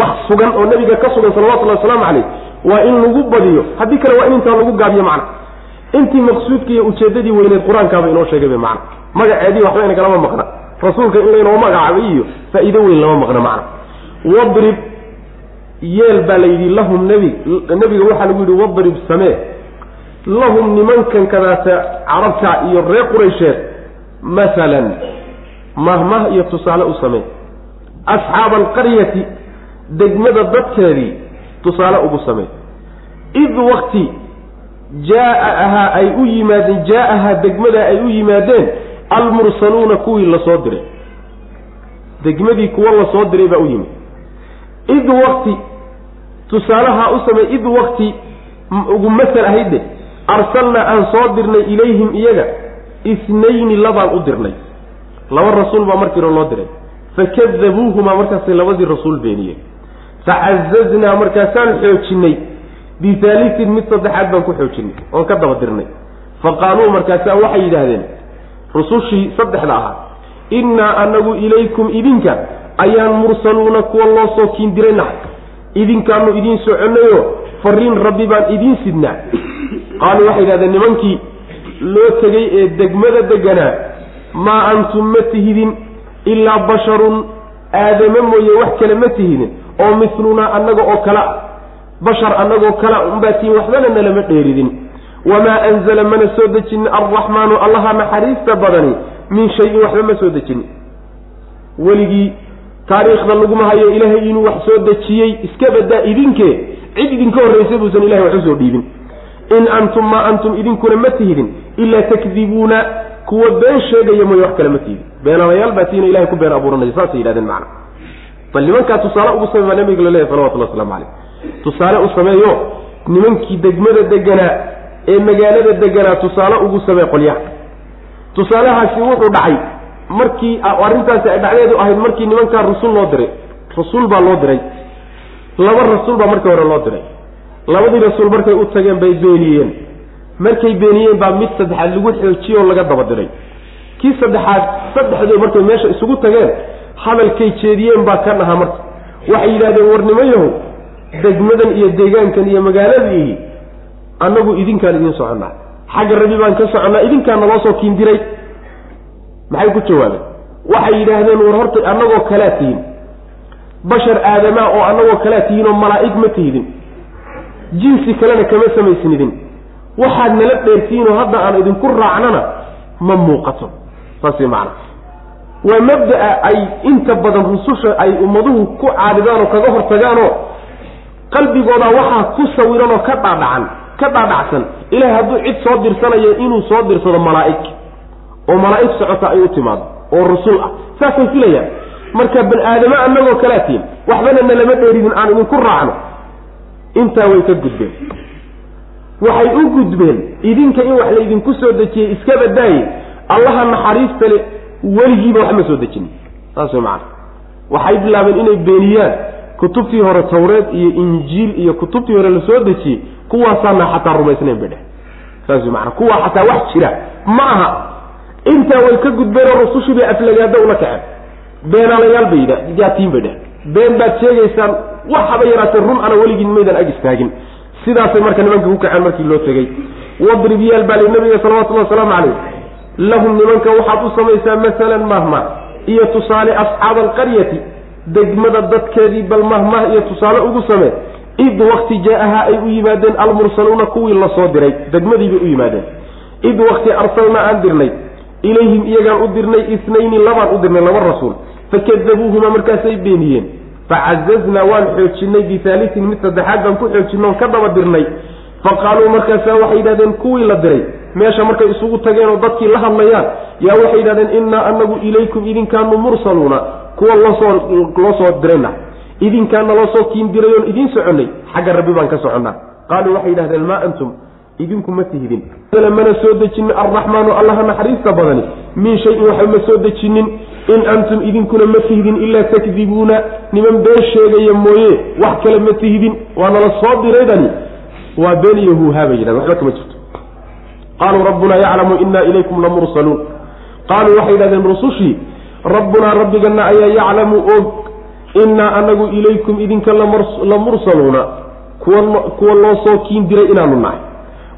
Wax sugan oo nabiga ka sugan salawatullahi wasalaamu caleyh waa in lagu badiyo. Haddii kale waa in intaa lagu gaabiyo macna. Intii maqsuudka iyo ujeeddadii weyneed qur'aankaaba inoo sheegay bay macna. Magaceedii waxba inagalama maqna. Rasuulka in laynoo magacaabay iyo faa-iido weyn lama maqno macna. Wadrib yeel baa la yidhi lahum nebi nebiga waxaa lagu yidhi wadrib samee. Lahum nimankan kadaata carabta iyo reer quraysheed masalan mahmah iyo tusaale u samee. Asxaaba alqaryati degmada dadkeedii tusaale ugu samee. Id wakti jaa ahaa ay u yimaadeen jaa-ahaa degmada ay u yimaadeen almursaluuna kuwii la soo diray. Degmadii kuwa la soo diray baa u yimid. Id wakti tusaalahaa u samey id wakti ugu masal ahayde arsalnaa aan soo dirnay ilayhim iyaga isnayni labaan u dirnay. Laba rasuul baa markii hore loo diray. Fakadabuuhumaa markaasay labadii rasuul beeniyeen. Facazaznaa markaasaan xoojinay. Bihaalisin mid saddexaad baan ku xoojinay oon ka daba dirnay. Fa qaaluu markaasaa waxay yidhaahdeen rusushii saddexda ahaa innaa anagu ilaykum idinka ayaan mursaluuna kuwa loo soo kiindiray nahay idinkaanu idiin soconnayo fariin rabbi baan idiin sidnaa. Qaaluu waxay yidhahdeen nimankii loo tegay ee degmada deganaa maa antum ma tihidin ilaa basharun aadame mooye wax kale ma tihidin oo mislunaa annaga oo kale ah bashar annagoo kala unbaatiin waxbana nalama dheeridin. Wamaa anzala mana soo dejinin alraxmaanu allaha naxariista badani min shayin waxba ma soo dejinin weligii taariikhda laguma hayo ilaahay inuu wax soo dejiyey iska badaa idinkee cid idinka horraysay buusan ilahay wax u soo dhiibin. In antum maa antum idinkuna ma tihidin ilaa takdibuuna kuwa been sheegaya mooye wax kale ma tihidin. Beenalayaal baa tiina ilahay ku been abuuranaya saasay yidhahdeen macna. Bal nimankaa tusaale ugu samey baa nabiga la leeyahy salawatullah waslamu calayh. Tusaale u sameeyo nimankii degmada deganaa ee magaalada deganaa tusaale ugu samee qolyaha. Tusaalahaasi wuxuu dhacay markii arrintaasi ay dhacdeedu ahayd markii nimankaa rasul loo diray. Rasuul baa loo diray. Laba rasuul baa markii hore loo diray. Labadii rasuul markay u tageen bay beeniyeen. Markay beeniyeen baa mid saddexaad lagu xoojiyoo laga daba diray kii saddexaad saddexdood markay meesha isugu tageen hadalkay jeediyeen baa kan ahaa marka. Waxay yidhahdeen war degmadan iyo deegaankan iyo magaaladii annagu idinkaan idiin soconnaa. Xagga rabi baan ka soconnaa idinkaan naloo soo kiindiray maxay ku jawaabeen? Waxay yidhaahdeen war horta annagoo kalaa tihin. Bashar aadamaa oo annagoo kalaa tihiin oo malaa'ig ma tihidin. Jinsi kalena kama samaysnidin waxaad nala dheertihiinoo hadda aan idinku raacnana ma muuqato. Saas macana waa mabda'a ay inta badan rususha ay ummaduhu ku caadidaan oo kaga hortagaanoo qalbigooda waxaa ku sawiran oo ka dhaadhacan ka dhaadhacsan. Ilahay hadduu cid soo dirsanayo inuu soo dirsado malaa'ig oo malaa'ig socota ay u timaado oo rusul ah. Saasay filayaan. Marka bani aadamo annagoo kalaa tihin waxbana nalama dheeridin aan idinku raacno. Intaa way ka gudbeen. Waxay u gudbeen idinka in wax laydinku soo dejiyey iska badaaye allaha naxariista le weligiiba wax ma soo dejinin saas way macana waxay bilaabeen inay beeniyaan kutubtii hore tawreed iyo injiil iyo kutubtii hore la soo dejiyey kuwaasaana xataa rumaysnayn bay dheh saas maana kuwaa xataa wax jira. Ma aha intaa way ka gudbeenoo rusushii bay aflagaado ula kaceen beenaalayaal bay yidha jaatiin bay dheh been baad sheegaysaan waxaba yaraatee run ana weligiin maydan ag istaagin. Sidaasay marka nimanka ku kaceen markii loo tegey wadrib yaal baa li nabiga salawatullahi wasalaamu calayh. Lahum nimanka waxaad u samaysaa masalan mahma iyo tusaale asxaaba alqaryati degmada dadkeedii bal mahmah iyo tusaale ugu samee. Id wakti jaa-ahaa ay u yimaadeen almursaluuna kuwii la soo diray degmadiibay u yimaadeen. Id wakti arsalnaa aan dirnay ilayhim iyagaan u dirnay isnayni labaan u dirnay laba rasuul. Fakadabuuhuma markaasay beeniyeen. Facazaznaa waan xoojinay bihaalisin mid saddexaad baan ku xoojinay ka daba dirnay. Fa qaaluu markaasaa waxay yidhahdeen kuwii la diray meesha markay isugu tageen oo dadkii la hadlayaan yaa waxay yidhahdeen innaa anagu ilaykum idinkaanu mursaluuna kuwa loosoo loo soo dirayna. Idinkaana loo soo kiin dirayoon idiin soconnay xagga rabbi baan ka soconnaa. Qaaluu waxay yidhahdeen maa antum idinku ma mana soo dejinin alraxmaanu allaha naxariista badani. Min shayin waxba ma soo dejinin in antum idinkuna ma tihidin ilaa takdibuuna. Niman been sheegaya mooye wax kale ma tihidin. Waa nala soo diraydani. Waa been iyo huuhaa bay yidhahdeen waxba kama jirto. Qaaluu rabbunaa yaclamu inaa ilaykum lamursaluun qaaluu waxay yidhahdeen rusushii rabbunaa rabbigana ayaa yaclamu og innaa anagu ilaykum idinka la mursaluuna. Kuwa loo soo kiin diray inaanu nahay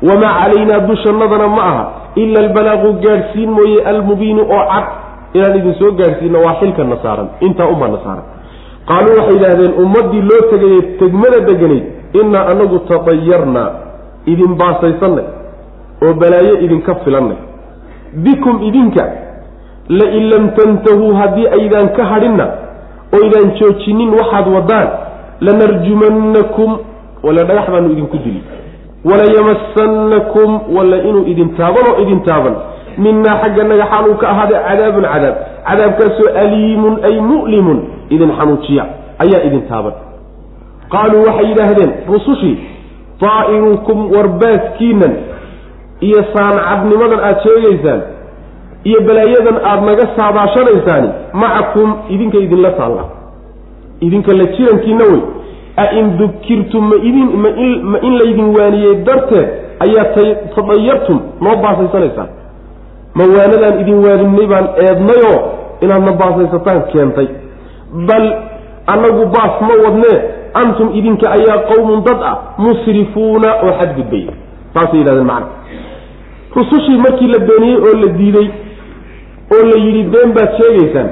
wamaa calaynaa dushannadana ma aha ila albalaaqu gaadhsiin mooye almubiinu oo cad inaan idin soo gaadhsiino waa xilkana saaran intaa unbaana saaran qaaluu waxay yidhaahdeen ummaddii loo tegayey tegmada deganayd innaa anagu tatayarnaa idin baasaysanay oo balaayo idinka filannay bikum idinka lain lam tantahuu haddii aydaan ka hadhinna oydaan joojinin waxaad waddaan lanarjumannakum wala dhagax baanu idinku dili walayamassannakum walla inuu idin taaban oo idin taaban. Minaa xagga naga xaaluu ka ahaaday cadaabun cadaab. Cadaabkaasoo aliimun ay mu'limun. Idin xanuujiya ayaa idin taaban. Qaaluu waxay yidhaahdeen rusushii daa'irukum warbaaskiinan iyo saancadnimadan aada sheegaysaan. Iyo balaayadan aada naga saabaashanaysaani macakum idinka idinla taalla idinka la jirankiina wey ain dukirtum ma in laydin waaniyey darteed ayaa tadayartum noo baasaysanaysaan ma waanadaan idin waaninay baan eednayoo inaadna baasaysataan keentay. Bal annagu baas ma wadnee antum idinka ayaa qowmun dad ah musrifuuna oo xadgudbay saasay yidhahdeen macna. Rusushii markii la beeniyey oo la diiday oo la yidhi been baad sheegaysaan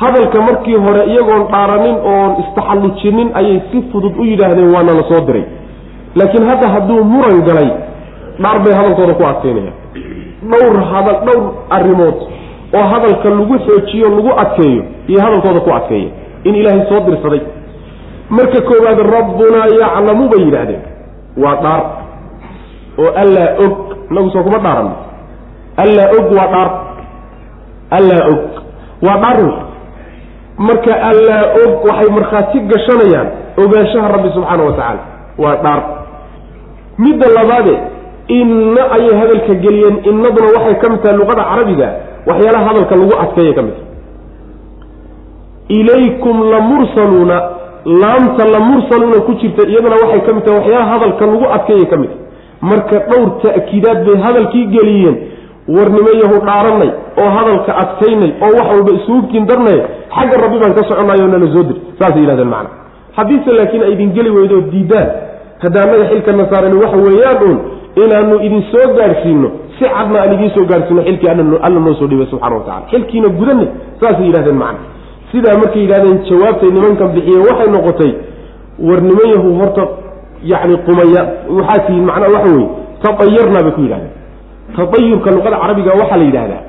hadalka markii hore iyagoon dhaaranin oon istaxallujinin ayay si fudud u yidhaahdeen waana la soo diray. Laakiin hadda hadduu muran galay dhaar bay hadalkooda ku adkaynayaan dhowr hadal dhowr arrimood oo hadalka lagu xoojiyo lagu adkeeyo iyo hadalkooda ku adkeeya. In ilaahay soo dirsaday. Marka koowaad rabbunaa yaclamu bay yidhaahdeen. Waa dhaar oo allaa og. Inagu soo kuma dhaaran allaa og waa dhaar. Allaa og. Waa dhaar marka allaa og waxay markhaati gashanayaan ogaanshaha rabbi subxaana wa tacaala. Waa dhaar. Midda labaade inna ayay hadalka geliyeen innaduna waxay ka mid tahay luqada carabiga waxyaalaha hadalka lagu adkeeya ka mid tahay. Ilaykum lamursaluuna laamta lamursaluuna ku jirta iyaduna waxay ka mid tahay waxyaalaha hadalka lagu adkeeya ka mid marka dhowr ta'kiidaad bay hadalkii geliyeen warnimayahu dhaaranay oo hadalka adkaynay oo wax walba isugu darnay xagga rabbi baan ka soconay oo nala soo dir saasay yihahdeen macna. Haddiise laakiin ay idin geli weydo diidaan. Hadda annaga xilkana saarani waxa weeyaan uun inaanu idin soo gaadhsiino si cadna aan idiin soo gaadhsiino xilkii alla noo soo dhibay subxana wa tacala xilkiina gudanay saasay yidhahdeen macna. Sidaa markay yidhahdeen jawaabtay nimankan bixiyeen waxay noqotay warnimayahu horta yacni qumaya waxaa tihiin macnaa waxa weye taayarnaa bay ku yidhahdeen. Taayurka luqada carabiga waxaa la yidhahdaa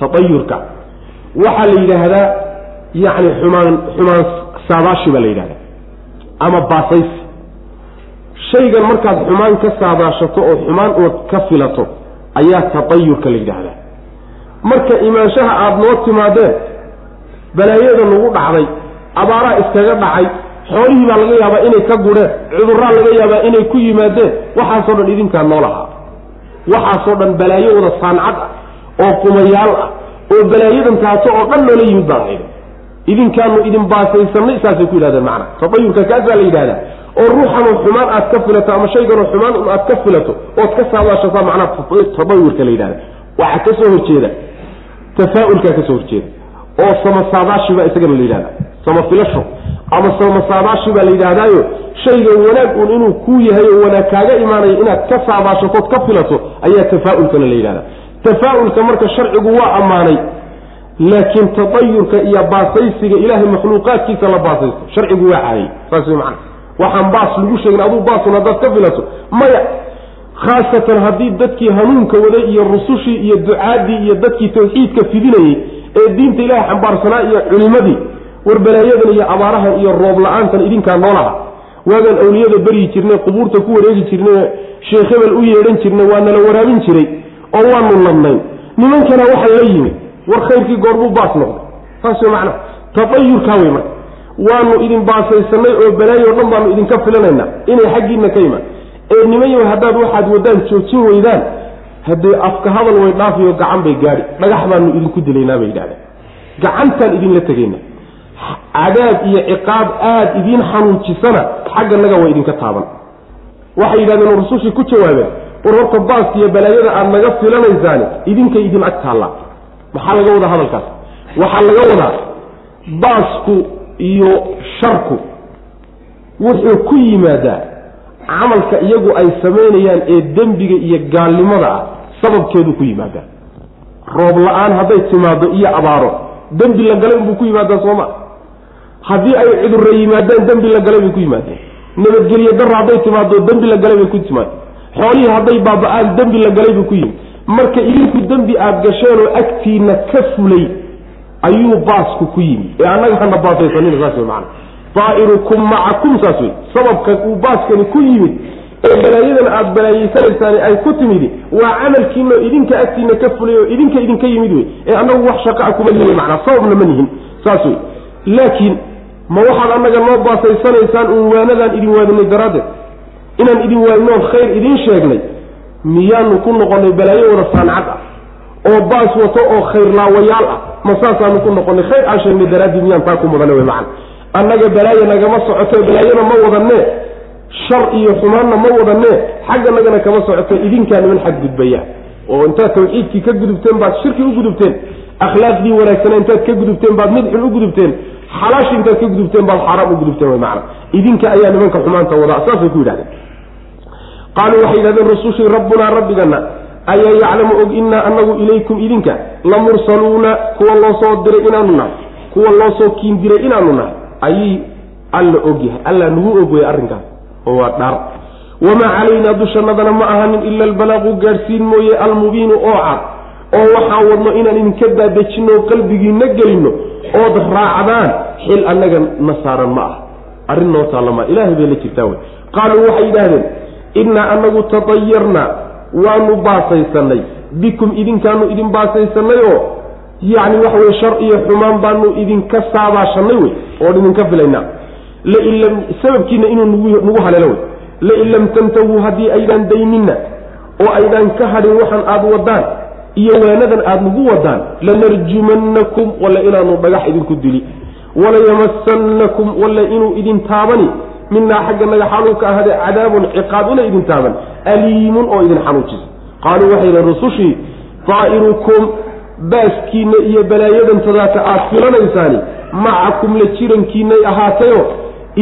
taayurka waxaa la yidhaahdaa yani xumaan xumaan saadaashi baa la yidhahdaa. Ama baasaysi. Shaygan markaad xumaan ka saadaashato oo xumaan ood ka filato ayaa taayurka la yidhaahdaa marka imaanshaha aada noo timaadeen balaayada nagu dhacday abaaraa iskaga dhacay xoolihii baa laga yaabaa inay ka gudheen cudurraa laga yaabaa inay ku yimaadeen waxaasoo dhan idinkaa noolahaa waxaasoo dhan balaayo wada saancad ah oo qumayaal ah oo balaayadan taato oo dhan noola yimid baan hayda idinkaanu idin baasaysanay saasay ku yidhahdeen macana taayurka kaasaa la yidhahdaa oo ruuxanoo xumaan aad ka filato ama shayganoo xumaan un aad ka filato ood ka saadaashataa macnaha taayurka la yidhahda waxaa ka soo horjeeda tafaa-ulkaa horjeeda oo samasaadaashi baa isagana la yidhahda samafilasho ama samasaadaashi baa la yidhaahdaayo shaygan wanaag uun inuu kuu yahay oo wanaag kaaga imaanayo inaad ka saabaashatood ka filato ayaa tafaa-ulkana la yidhahda tafaa-ulka marka sharcigu waa ammaanay laakiin tatayurka iyo baasaysiga ilaahay makhluuqaadkiisa la baasaysto. Sharcigu waa caayay saas way macana waxaan baas lagu sheegin aduu baasun haddaad ka filato. Maya khaasatan haddii dadkii hanuunka waday iyo rusushii iyo ducaadii iyo dadkii tawxiidka fidinayey ee diinta ilaahay xambaarsanaa iyo culimadii war balaayadan iyo abaarahan iyo roob la'aantan idinkaa noolaha. Waagaan awliyada beryi jirnay qubuurta ku wareegi jirnay sheekh hebel u yeedhan jirnay waa nala waraabin jiray oo waanu ladnayn nimankana waxa la yimid war khayrkii goorbuu baas noqday. Saas wey macnaha tatayurkaa wey marka. Waanu idin baasaysanay oo balaayo dhan baanu idinka filanaynaa. Inay xaggiina ka imaan. Ee nimanyo haddaad waxaad wadaan joojin weydaan haddee afka hadal way dhaafiyo gacan bay gaadhi dhagax baanu idinku dilaynaa bay yidhahdeen. Gacantaan idinla tegayna cadaab iyo ciqaab aada idiin xanuujisana xagganaga way idinka taaban. Waxay yidhahdeen rusushii ku jawaabeen war horta baaska iyo balaayada aada naga filanaysaani idinkay idin ag taallaa maxaa laga wadaa hadalkaas. Waxaa laga wadaa baasku iyo sharku. Wuxuu ku yimaadaa camalka iyagu ay samaynayaan ee dembiga iyo gaalnimada ah. Sababkeedu ku yimaadaa. Roob la'aan hadday timaado iyo abaaro dembi la galay unbuu ku yimaadaa sooma. Haddii ay cudurra yimaadaan dembi la galay bay ku yimaadeen. Nabadgelyo darra hadday timaado dembi la galay bay ku timaadeen. Xoolihii hadday baaba-aan dembi la galay buu ku yimid marka idinku dembi aada gasheen oo agtiina ka fulay ayuu baasku ku yimid ee annaga hana baasaysanina saas wey macana daa'irukum macakum saas wey sababka uu baaskani ku yimid ee balaayadan aada balaayeysanaysaan ay ku timidi waa camalkiinao idinka agtiina ka fulay oo idinka idinka yimid wey ee annagu wax shaqa a kuma lihin macnaa sababna ma nihin. Saas wey laakiin ma waxaad annaga noo baasaysanaysaan uun waanadaan idin waadinay daraaddeed. Inaan idin waadinoon khayr idiin sheegnay miyaanu ku noqonnay balaayo wada saancad ah oo baas wato oo khayr laawayaal ah. Ma saasaanu ku noqonnay khayr aan sheegnay daraaddii miyaan taa ku mudane wey macana annaga balaayo nagama socoto balaayona ma wadanee shar iyo xumaanna ma wadanee xagganagana kama socoto idinkaa niman xadgudbaya oo intaad tawxiidkii ka gudubteen baad shirki u gudubteen akhlaaqdii wanaagsana intaad ka gudubteen baad mid u gudubteen xalaashi intaad ka gudubteen baad xaaraam u gudubteen wy macana idinka ayaa nimanka xumaanta wadaa saasay ku yidhahdeen qaaluu waxay yidhahdeen rusushii rabbunaa rabbigana ayaa yaclamu og innaa anagu ilaykum idinka la mursaluuna kuwa loo soo diray inaanu nahay kuwa loo soo kiin diray inaanu nahay. Ayay alla ogyahay alla nagu og wey arrinkaas oo waa dhaar. Wamaa calaynaa dushannadana ma ahanin ila albalaaqu gaadhsiin mooye almubiinu oo cad oo waxaan wadno inaan idinka daadejinno oo qalbigiina gelinno ood raacdaan xil annaga na saaran ma ah. Arrin noo taallama ilaahay bay la jirtaa wey. Qaaluu waxay yidhaahdeen innaa anagu tatayarnaa waanu baasaysanay. Bikum idinkaanu idin baasaysanay oo yacni waxa weye shar iyo xumaan baanu idinka saabaashanay wey oon idinka filaynaa lain lam sababkiina inuu nagu haleelo wey. Lain lam tantahuu haddii aydaan dayninna oo aydaan ka hadhin waxaan aada wadaan iyo waanadan aada nagu wadaan lanarjumannakum walla inaanu dhagax idinku dili. Walayamassannakum walla inuu idin taabani minaa xagga naga xaaluu ka ahade cadaabun ciqaab inay idin taaban aliimun oo idin xanuujisa qaaluu waxay yidhahen rusushii daa'irukum baaskiinna iyo balaayadantadaa aad filanaysaani macakum la jirankiinay ahaatayo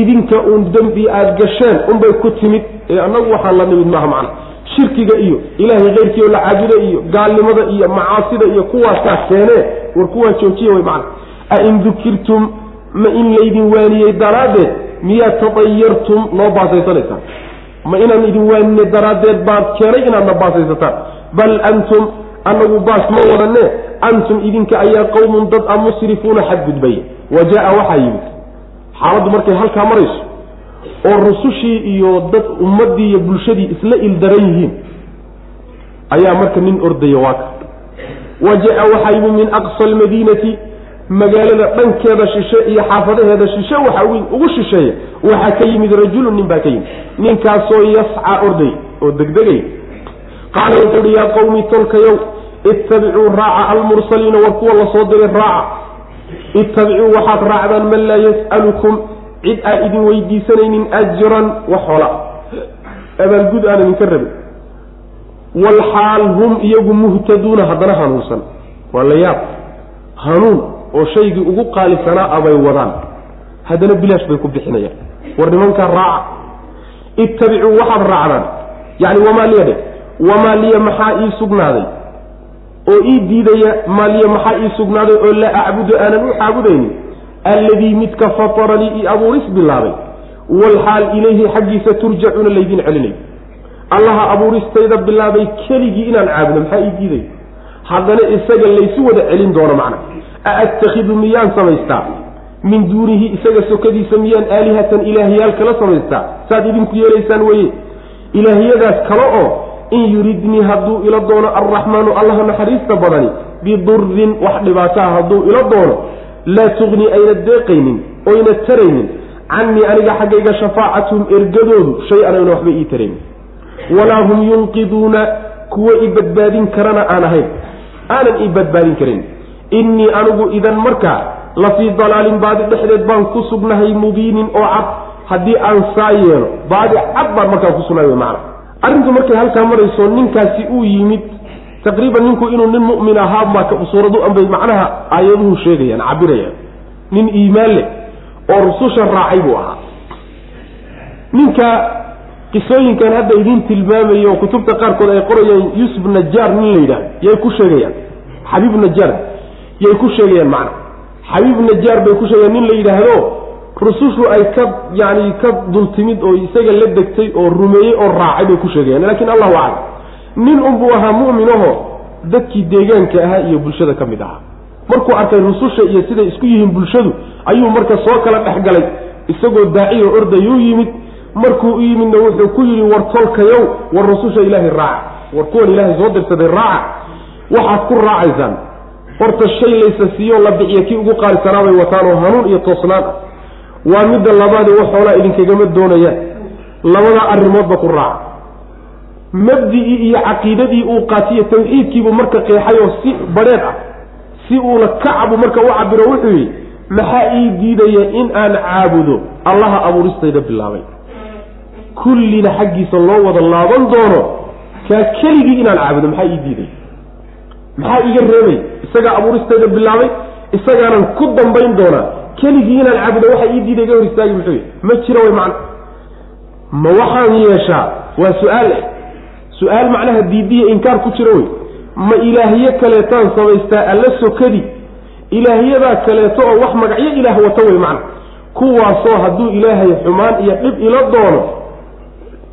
idinka uun dembi aada gasheen unbay ku timid ee annagu waxaan la nimid maaha macna. Shirkiga iyo ilaahay keyrkii oo la caabuda iyo gaalnimada iyo macaasida iyo kuwaasaa keenee war kuwaa joojiya way macna. Ain dukirtum ma in laydin waaniyey daraaddeed miyaad tadayartum noo baasaysanaysaan ma inaan idin waanine daraaddeed baad keenay inaadna baasaysataan bal antum annagu baas ma wadanne antum idinka ayaa qowmun dad a musrifuuna xadgudbaya wa jaa waxaa yimid xaaladdu markay halkaa marayso oo rusushii iyo dad ummaddii iyo bulshadii isla ildaran yihiin ayaa marka nin ordaya waaka. Wa jaa waxaa yimid min aqsa almadiinati magaalada dhankeeda shishe iyo xaafadaheeda shishe waxa ugu shisheeya waxaa ka yimid rajulun nin baa ka yimid. Ninkaasoo yascaa orday oo degdegay. Qaala wuxuu uhi yaa qawmi tolkayow ittabicuu raaca almursaliina war kuwa la soo diray raaca. Ittabicuu waxaad raacdaan man laa yas'alukum cid aan idin weydiisanaynin ajran wax hola abaalgud aan idinka rabin. Walxaal hum iyagu muhtaduuna haddana hanuunsan. Waa la yaab. Hanuun oo shaygii ugu qaalisanaa abay wadaan. Haddana bilaash bay ku bixinayaan. War nimankaa raaca ittabicuu waxaad raacdaan. Yacni wamaa liya dhe wamaa liya maxaa ii sugnaaday? Oo ii diidaya maaliya maxaa ii sugnaaday oo laa acbudu aanan u caabudaynin? Alladii midka fataranii io abuuris bilaabay. Walxaal ilayhi xaggiisa turjacuuna laydin celinayo. Allaha abuuristayda bilaabay keligii inaan caabudo maxaa ii diidaya haddana isaga laysu wada celin doono macna a attakhidu miyaan samaystaa min duunihi isaga sokadiisa miyaan aalihatan ilaahyaal kala samaystaa saad idinku yeelaysaan weye ilaahyadaas kale oo in yuridnii hadduu ila doono alraxmaanu allaha naxariista badani bidurin wax dhibaataa hadduu ila doono laa tugni ayna deeqaynin oyna taraynin canii aniga xaggayga shafaacatuhum ergadoodu shay-an ayna waxba ii taraynin walaa hum yunqiduuna kuwa i badbaadin karana aan ahayn aanan ii badbaadin karin innii anigu idan markaa la fii dalaalin baadi dhexdeed baan ku sugnahay mubiinin oo cad. Haddii aan saa yeelo baadi cad baan markaa ku sugnahay macna arrintu markay halkaa marayso ninkaasi uu yimid. Taqriiban ninku inuu nin mu'min ahaa maa suuradu anbay macnaha aayaduhu sheegayaan cabirayaan nin iimaan leh oo rususha raacay buu ahaa. Ninka qisooyinkan hadda idiin tilmaamayo oo kutubta qaarkood ay qorayaan yuusuf najaar nin la yidhahdo yay ku sheegayaan. Xabiib najaar yay ku sheegayaan macna xabiib najaar bay ku sheegayaan nin la yidhaahdo rusushu ay ka yani ka dul timid oo isaga la degtay oo rumeeyey oo raacay bay ku sheegayaan laakiin allahu aclam. Nin unbuu ahaa mu'minaho dadkii deegaanka ahaa iyo bulshada ka mid ahaa. Markuu arkay rususha iyo siday isku yihiin bulshadu ayuu marka soo kala dhex galay isagoo daaciyo ordayuu yimid. Markuu u yimidna wuxuu ku yidhi war tolkayow war rususha ilaahay raaca. War kuwan ilaahay soo dirsaday raaca. Waxaad ku raacaysaan horta shay laysa siiyo la bixiya kii ugu qaalisanaa bay wataan oo hanuun iyo toosnaan. Ah waa midda labaadi waxoolaa idinkagama doonayaan labada arrimoodba ku raaca. Mabdi'ii iyo caqiidadii uu qaatiyo tawxiidkiibuu marka qeexay oo si badheed ah si uuna kacabu marka u cabiro wuxuu yidhi maxaa ii diidaya in aan caabudo? Allaha abuuristayda bilaabay. Kullina xaggiisa loo wada laaban doono kaa keligii inaan caabudo maxaa ii diiday maxaa iga reebay? Isagaa abuuristayda bilaabay isagaanan ku dambayn doonaa keligii inaan caabudo waxa ii diiday iga hor istaagi muxuu yahy ma jira way macna ma waxaan yeeshaa? Waa su'aal eh su'aal macnaha diidiya inkaar ku jira wey. Ma ilaahye kaleetaan samaystaa alla sokadi? Ilaahyadaa kaleeto oo wax magacyo ilaah wata wey macna kuwaasoo hadduu ilaahay xumaan iyo dhib ila doono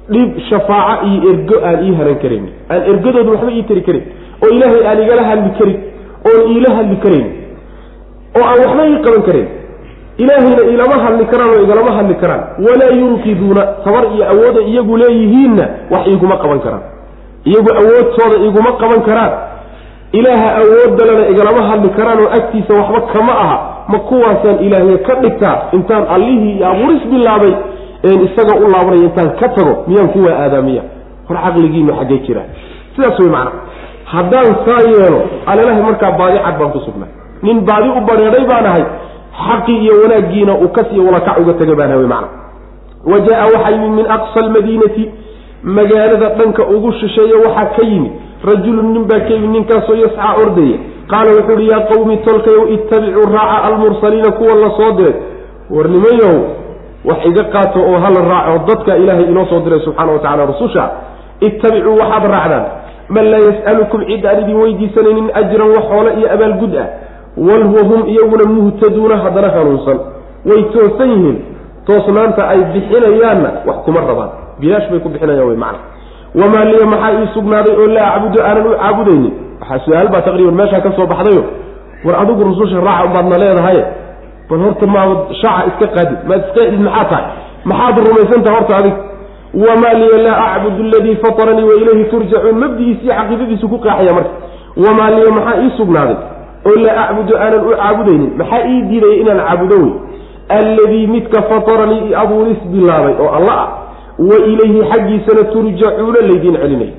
dhib shafaaco iyo ergo aan ii haran karayn aan ergadooda waxba ii tari karin oo ilaahay aan igala hadli karin oon iila hadli karayn oo aan waxba ii qaban karin. Ilaahayna ilama hadli karaan oo igalama hadli karaan. Walaa yunqiduuna tabar iyo awooda iyagu leeyihiinna wax iguma qaban karaan. Iyagu awoodtooda iguma qaban karaan. Ilaaha awoodalena igalama hadli karaan oo agtiisa waxba kama aha. Ma kuwaasaan ilaahye ka dhigtaa intaan allihii iyo abuuris bilaabay een isaga u laabanaya intaan ka tago. Miyaan kuwaa aadaamiya? Hor caqligiinu xaggee jira. Sidaas wey macna haddaan saa yeelo alelahay markaa baadi cad baan ku sugnay nin baadi u bareedhay baan ahay xaqii iyo wanaaggiina uu kas iyo walakac uga tegay baan ahay macna. Wa jaa waxaa yimid min aqsa almadiinati magaalada dhanka ugu shisheeya waxaa ka yimid. Rajulun nin baa ka yimid ninkaasoo yascaa ordaya. Qaala wuxuu uhi yaa qawmi tolkayow ittabicuu raaca almursaliina kuwa la soo diray. Warnimayow wax iga qaato oo hala raaco dadka ilaahay inoo soo diray subxaana wa tacala rususha ittabicuu waxaad raacdaan man laa yas'alukum cid aan idin weydiisanaynin ajran wax hoole iyo abaalgud ah wal huwa hum iyaguna muhtaduuna haddana hanuunsan. Way toosan yihiin. Toosnaanta ay bixinayaanna wax kuma rabaan. Bilaash bay ku bixinayaan way macna. Wamaa liya maxaa ii sugnaaday oo laa acbudu aanan u caabudaynin? Waxaa su'aal baa taqriiban meeshaa ka soo baxdayo. War adigu rususha raaca umbaadna leedahaye bal horta maad shaaca iska qaadid maad iska idid maxaa tahay? Maxaad rumaysantaha horta adig wamaa liya laa acbudu aladii fataranii wa ilayhi turjacuun mabdigiisiiyo caqiidadiisu ku qeexaya marka. Wamaa liya maxaa ii sugnaaday? Oo laa acbudu aanan u caabudaynin. Maxaa ii diidaya inaan caabudo wey? Alladii midka fataranii abuuris bilaabay oo alla ah. Wa ilayhi xaggiisana turjacuuna laydiin celinay.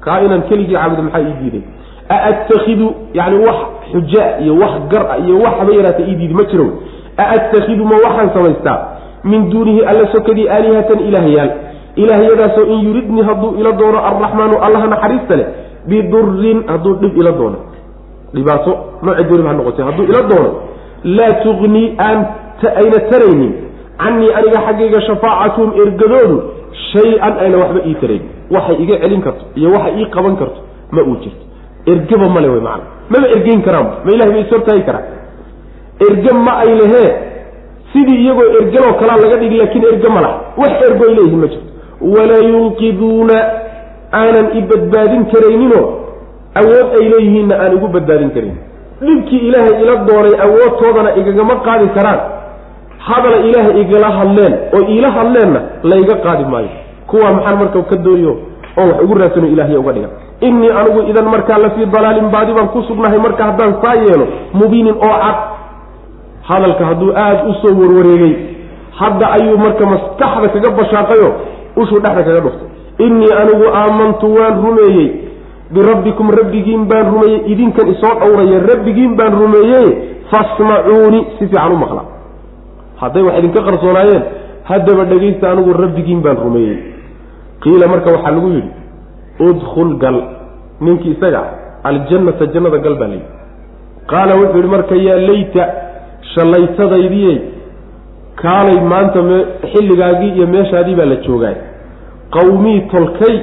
Kaa inaan keligii caabudo maxaa ii diiday? Aattakhidu yani wax xuja iyo wax gar-a iyo wax yaraata ii diidi ma jiro aattakhidu ma waxaan samaystaa min duunihi alla sokadii aalihatan ilaahyaal. Ilaahyadaasoo in yuridnii hadduu ila doono arraxmaanu allaha naxariista leh bidurin hadduu dhib ila doono. Dhibaato nooce dooniba noqotay hadduu ila doono laa tugnii aan ayna taraynin. Canii aniga xaggayga shafaacatuhum ergadoodu shay-an ayna waxba ii tarayn waxay iga celin karto iyo waxay ii qaban karto ma uu jirto. Ergeba male wey macana maba ergeyn karaanba ma ilahay bay ishortaagi karaan. Erge ma ay lehee sidii iyagoo ergeloo kalaa laga dhigi laakiin erge ma laha. Wax ergo ay leeyihiin ma jirto. Walaa yunqiduuna aanan i badbaadin karayninoo awood ay leeyihiinna aan igu badbaadin karin. Dhibkii ilaahay ila doonay awoodtoodana igagama qaadi karaan. Hadala ilaahay igala hadleen oo iila hadleenna layga qaadi maayo. Kuwaa maxaan marka ka dooyo oo wax ugu raadsano ilahya uga dhiga innii anigu idan markaa la fii dalaalin baadi baan ku sugnahay marka haddaan saa yeelo mubiinin oo cad hadalka hadduu aada u soo warwareegay hadda ayuu marka maskaxda kaga bashaaqayo ushuu dhexda kaga dhuftay innii anigu aamantu waan rumeeyey birabbikum rabbigiin baan rumeeyey idinkan isoo dhowraya rabbigiin baan rumeeyey fasmacuuni si fiican u maqla. Hadday wax idinka qarsoonaayeen haddaba dhegaysta anigu rabbigiin baan rumeeyey. Qiila marka waxaa lagu yidhi udkhul gal ninkii isaga aljannata jannada gal baa layidhi qaala wuxuu yidhi marka yaa layta shallaytadaydiyey kaalay maanta me xilligaagii iyo meeshaadii baa la joogaay qawmii tolkay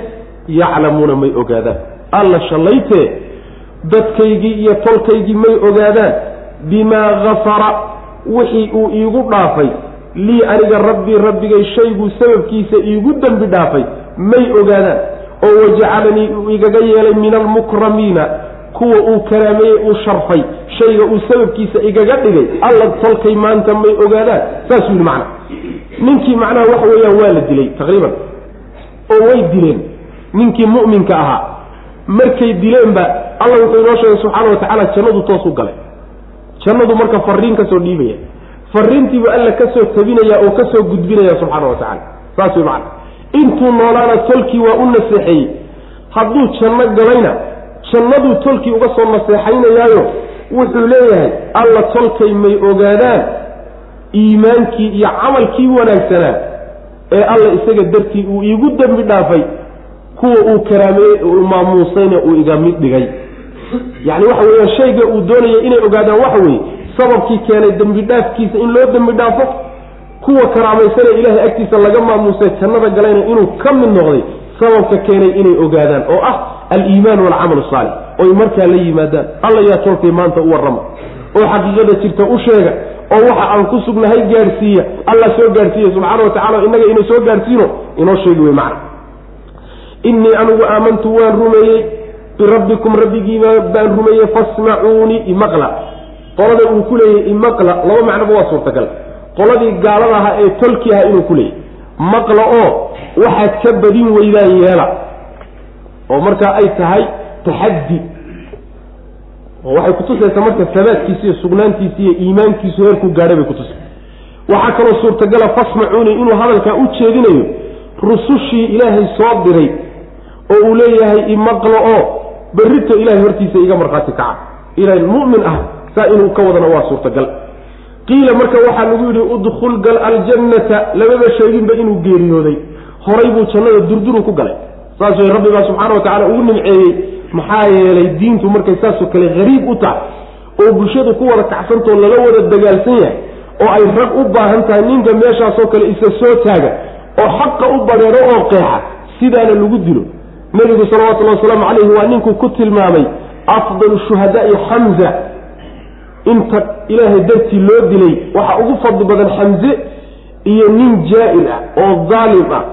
yaclamuuna may ogaadaan. Alla shallaytee dadkaygii iyo tolkaygii may ogaadaan. Bimaa gafara wixii uu iigu dhaafay. Lii aniga rabbii rabbigay shayguu sababkiisa iigu dembi dhaafay. May ogaadaan. Oo wajacalanii uu igaga yeelay min almukramiina kuwa uu karaameeyey uu sharfay shayga uu sababkiisa igaga dhigay alla tolkay maanta may ogaadaan. Saasuu yidhi macna. Ninkii macnaha waxa weeyaan waa la dilay taqriiban. Oo way dileen. Ninkii mu'minka ahaa. Markay dileenba alla wuxuu inoo sheegay subxaana wa tacaala jannadu toos u galay. Jannadu marka fariin ka soo dhiibaya. Fariintiibu alla ka soo tabinaya oo ka soo gudbinaya subxaana wa tacala saas wey macana intuu noolaana tolkii waa u naseexeeyey hadduu janno galayna jannaduu tolkii uga soo naseexaynayaayo wuxuu leeyahay alla tolkay may ogaadaan iimaankii iyo camalkii wanaagsanaa ee alla isaga dartii uu iigu dembi dhaafay kuwa uu karaameeyey uu maamuusayna uu iga mid dhigay. Yacni waxa weeyaan shayga uu doonaya inay ogaadaan waxa weeye sababkii keenay dembi dhaafkiisa in loo dembi dhaafo kuwa karaamaysana ilaahay agtiisa laga maamuusay jannada galayna inuu ka mid noqday sababka keenay inay ogaadaan oo ah aliimaan walcamal saalix. Oy markaa la yimaadaan alla yaa tolkay maanta u warrama. Oo xaqiiqada jirta u sheega oo waxa aan ku sugnahay gaadhsiiya alla soo gaadhsiiya subxaana wa tacala innaga inuu soo gaadhsiino inoo sheegi wey macna. Innii anigu aamantu waan rumeeyey birabbikum rabbigiiba baan rumeeyey fasmacuunii imaqla. Qolada uu ku leeyahy imaqla laba macnoba waa suurtagal. Qoladii gaalada ahaa ee tolki ahaa inuu ku leeyahy maqla oo waxaad ka badin weydaan yeela oo markaa ay tahay taxaddi oo waxay kutusaysaa marka sabaadkiisa iyo sugnaantiisa iyo iimaankiisu heerkuu gaadhay bay kutusay waxaa kaloo suurtagala fasmacuuni inuu hadalkaa u jeedinayo rusushii ilaahay soo diray oo uu leeyahay imaqlo oo berrito ilahay hortiisa iga markhaati kaca. Ilahay mu'min ah saa inuu ka wadana waa suurtagal. Qiila marka waxaa lagu yidhi udkhul gal aljannata lababa sheeginba inuu geeriyooday. Horay buu jannada durduru ku galay saas way rabbi baa subxaana wa tacala ugu nimceeyey maxaa yeelay diintu markay saasoo kale hariib u tahay oo bulshadu ku wada kacsantoo lala wada dagaalsan yahay oo ay rag u baahan tahay ninka meeshaasoo kale isa soo taaga oo xaqa u badheero oo qeexa sidaana lagu dilo. Nebigu salawatullahi wasalaamu calayhi waa ninkuu ku tilmaamay afdalu shuhadaai xamza inta ilaahay dartii loo dilay waxaa ugu fadli badan xamze iyo nin jaa-ir ah oo daalim ah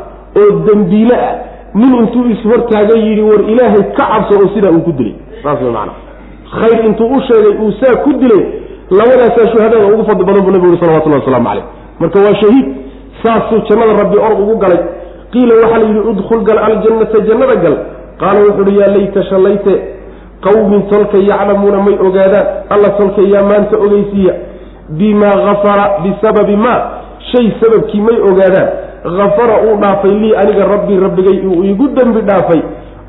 oo dembiile ah nin intuu ishortaaga yidhi war ilaahay ka cabso oo sidaa uu ku dilay. Saas way macana khayr intuu u sheegay uu saa ku dilay labadaasaa shuhadada ugu fadli badan buu nabigu yuri salawatullahi waslamu calayh. Marka waa shahiid saasuu jannada rabbi orod ugu galay. Qiila waxaa la yidhi udkhul gal aljannata jannada gal. Qaala wuxu uhi yaa layta shallayte qawmin tolkay yaclamuuna may ogaadaan alla tolkay yaa maanta ogeysiiya bimaa gafara bisababi maa shay sababkii may ogaadaan hafara uu dhaafay lii aniga rabbii rabbigay uu iigu dembi dhaafay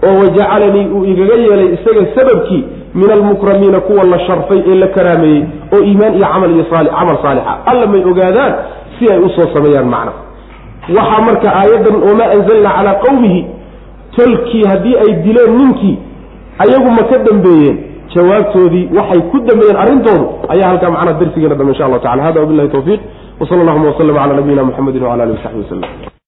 oo wajacalanii uu igaga yeelay isaga sababkii min almukramiina kuwa la sharfay ee la karaameeyey oo iimaan iyo camal iyo camal saalixa. Alla may ogaadaan si ay u soo sameeyaan macna waxaa marka aayaddan wamaa anzalnaa calaa qawmihi. Tolkii haddii ay dileen ninkii ayagu ma ka dambeeyeen. Jawaabtoodii waxay ku dambeeyeen arrintoodu ayaa halkaa macnaha darsigeena dambe insha allahu tacala hada wabilahi tawfiiq wsala allahuma waslama cala nabiyina muxamedin wala alihi wasaxbi waslem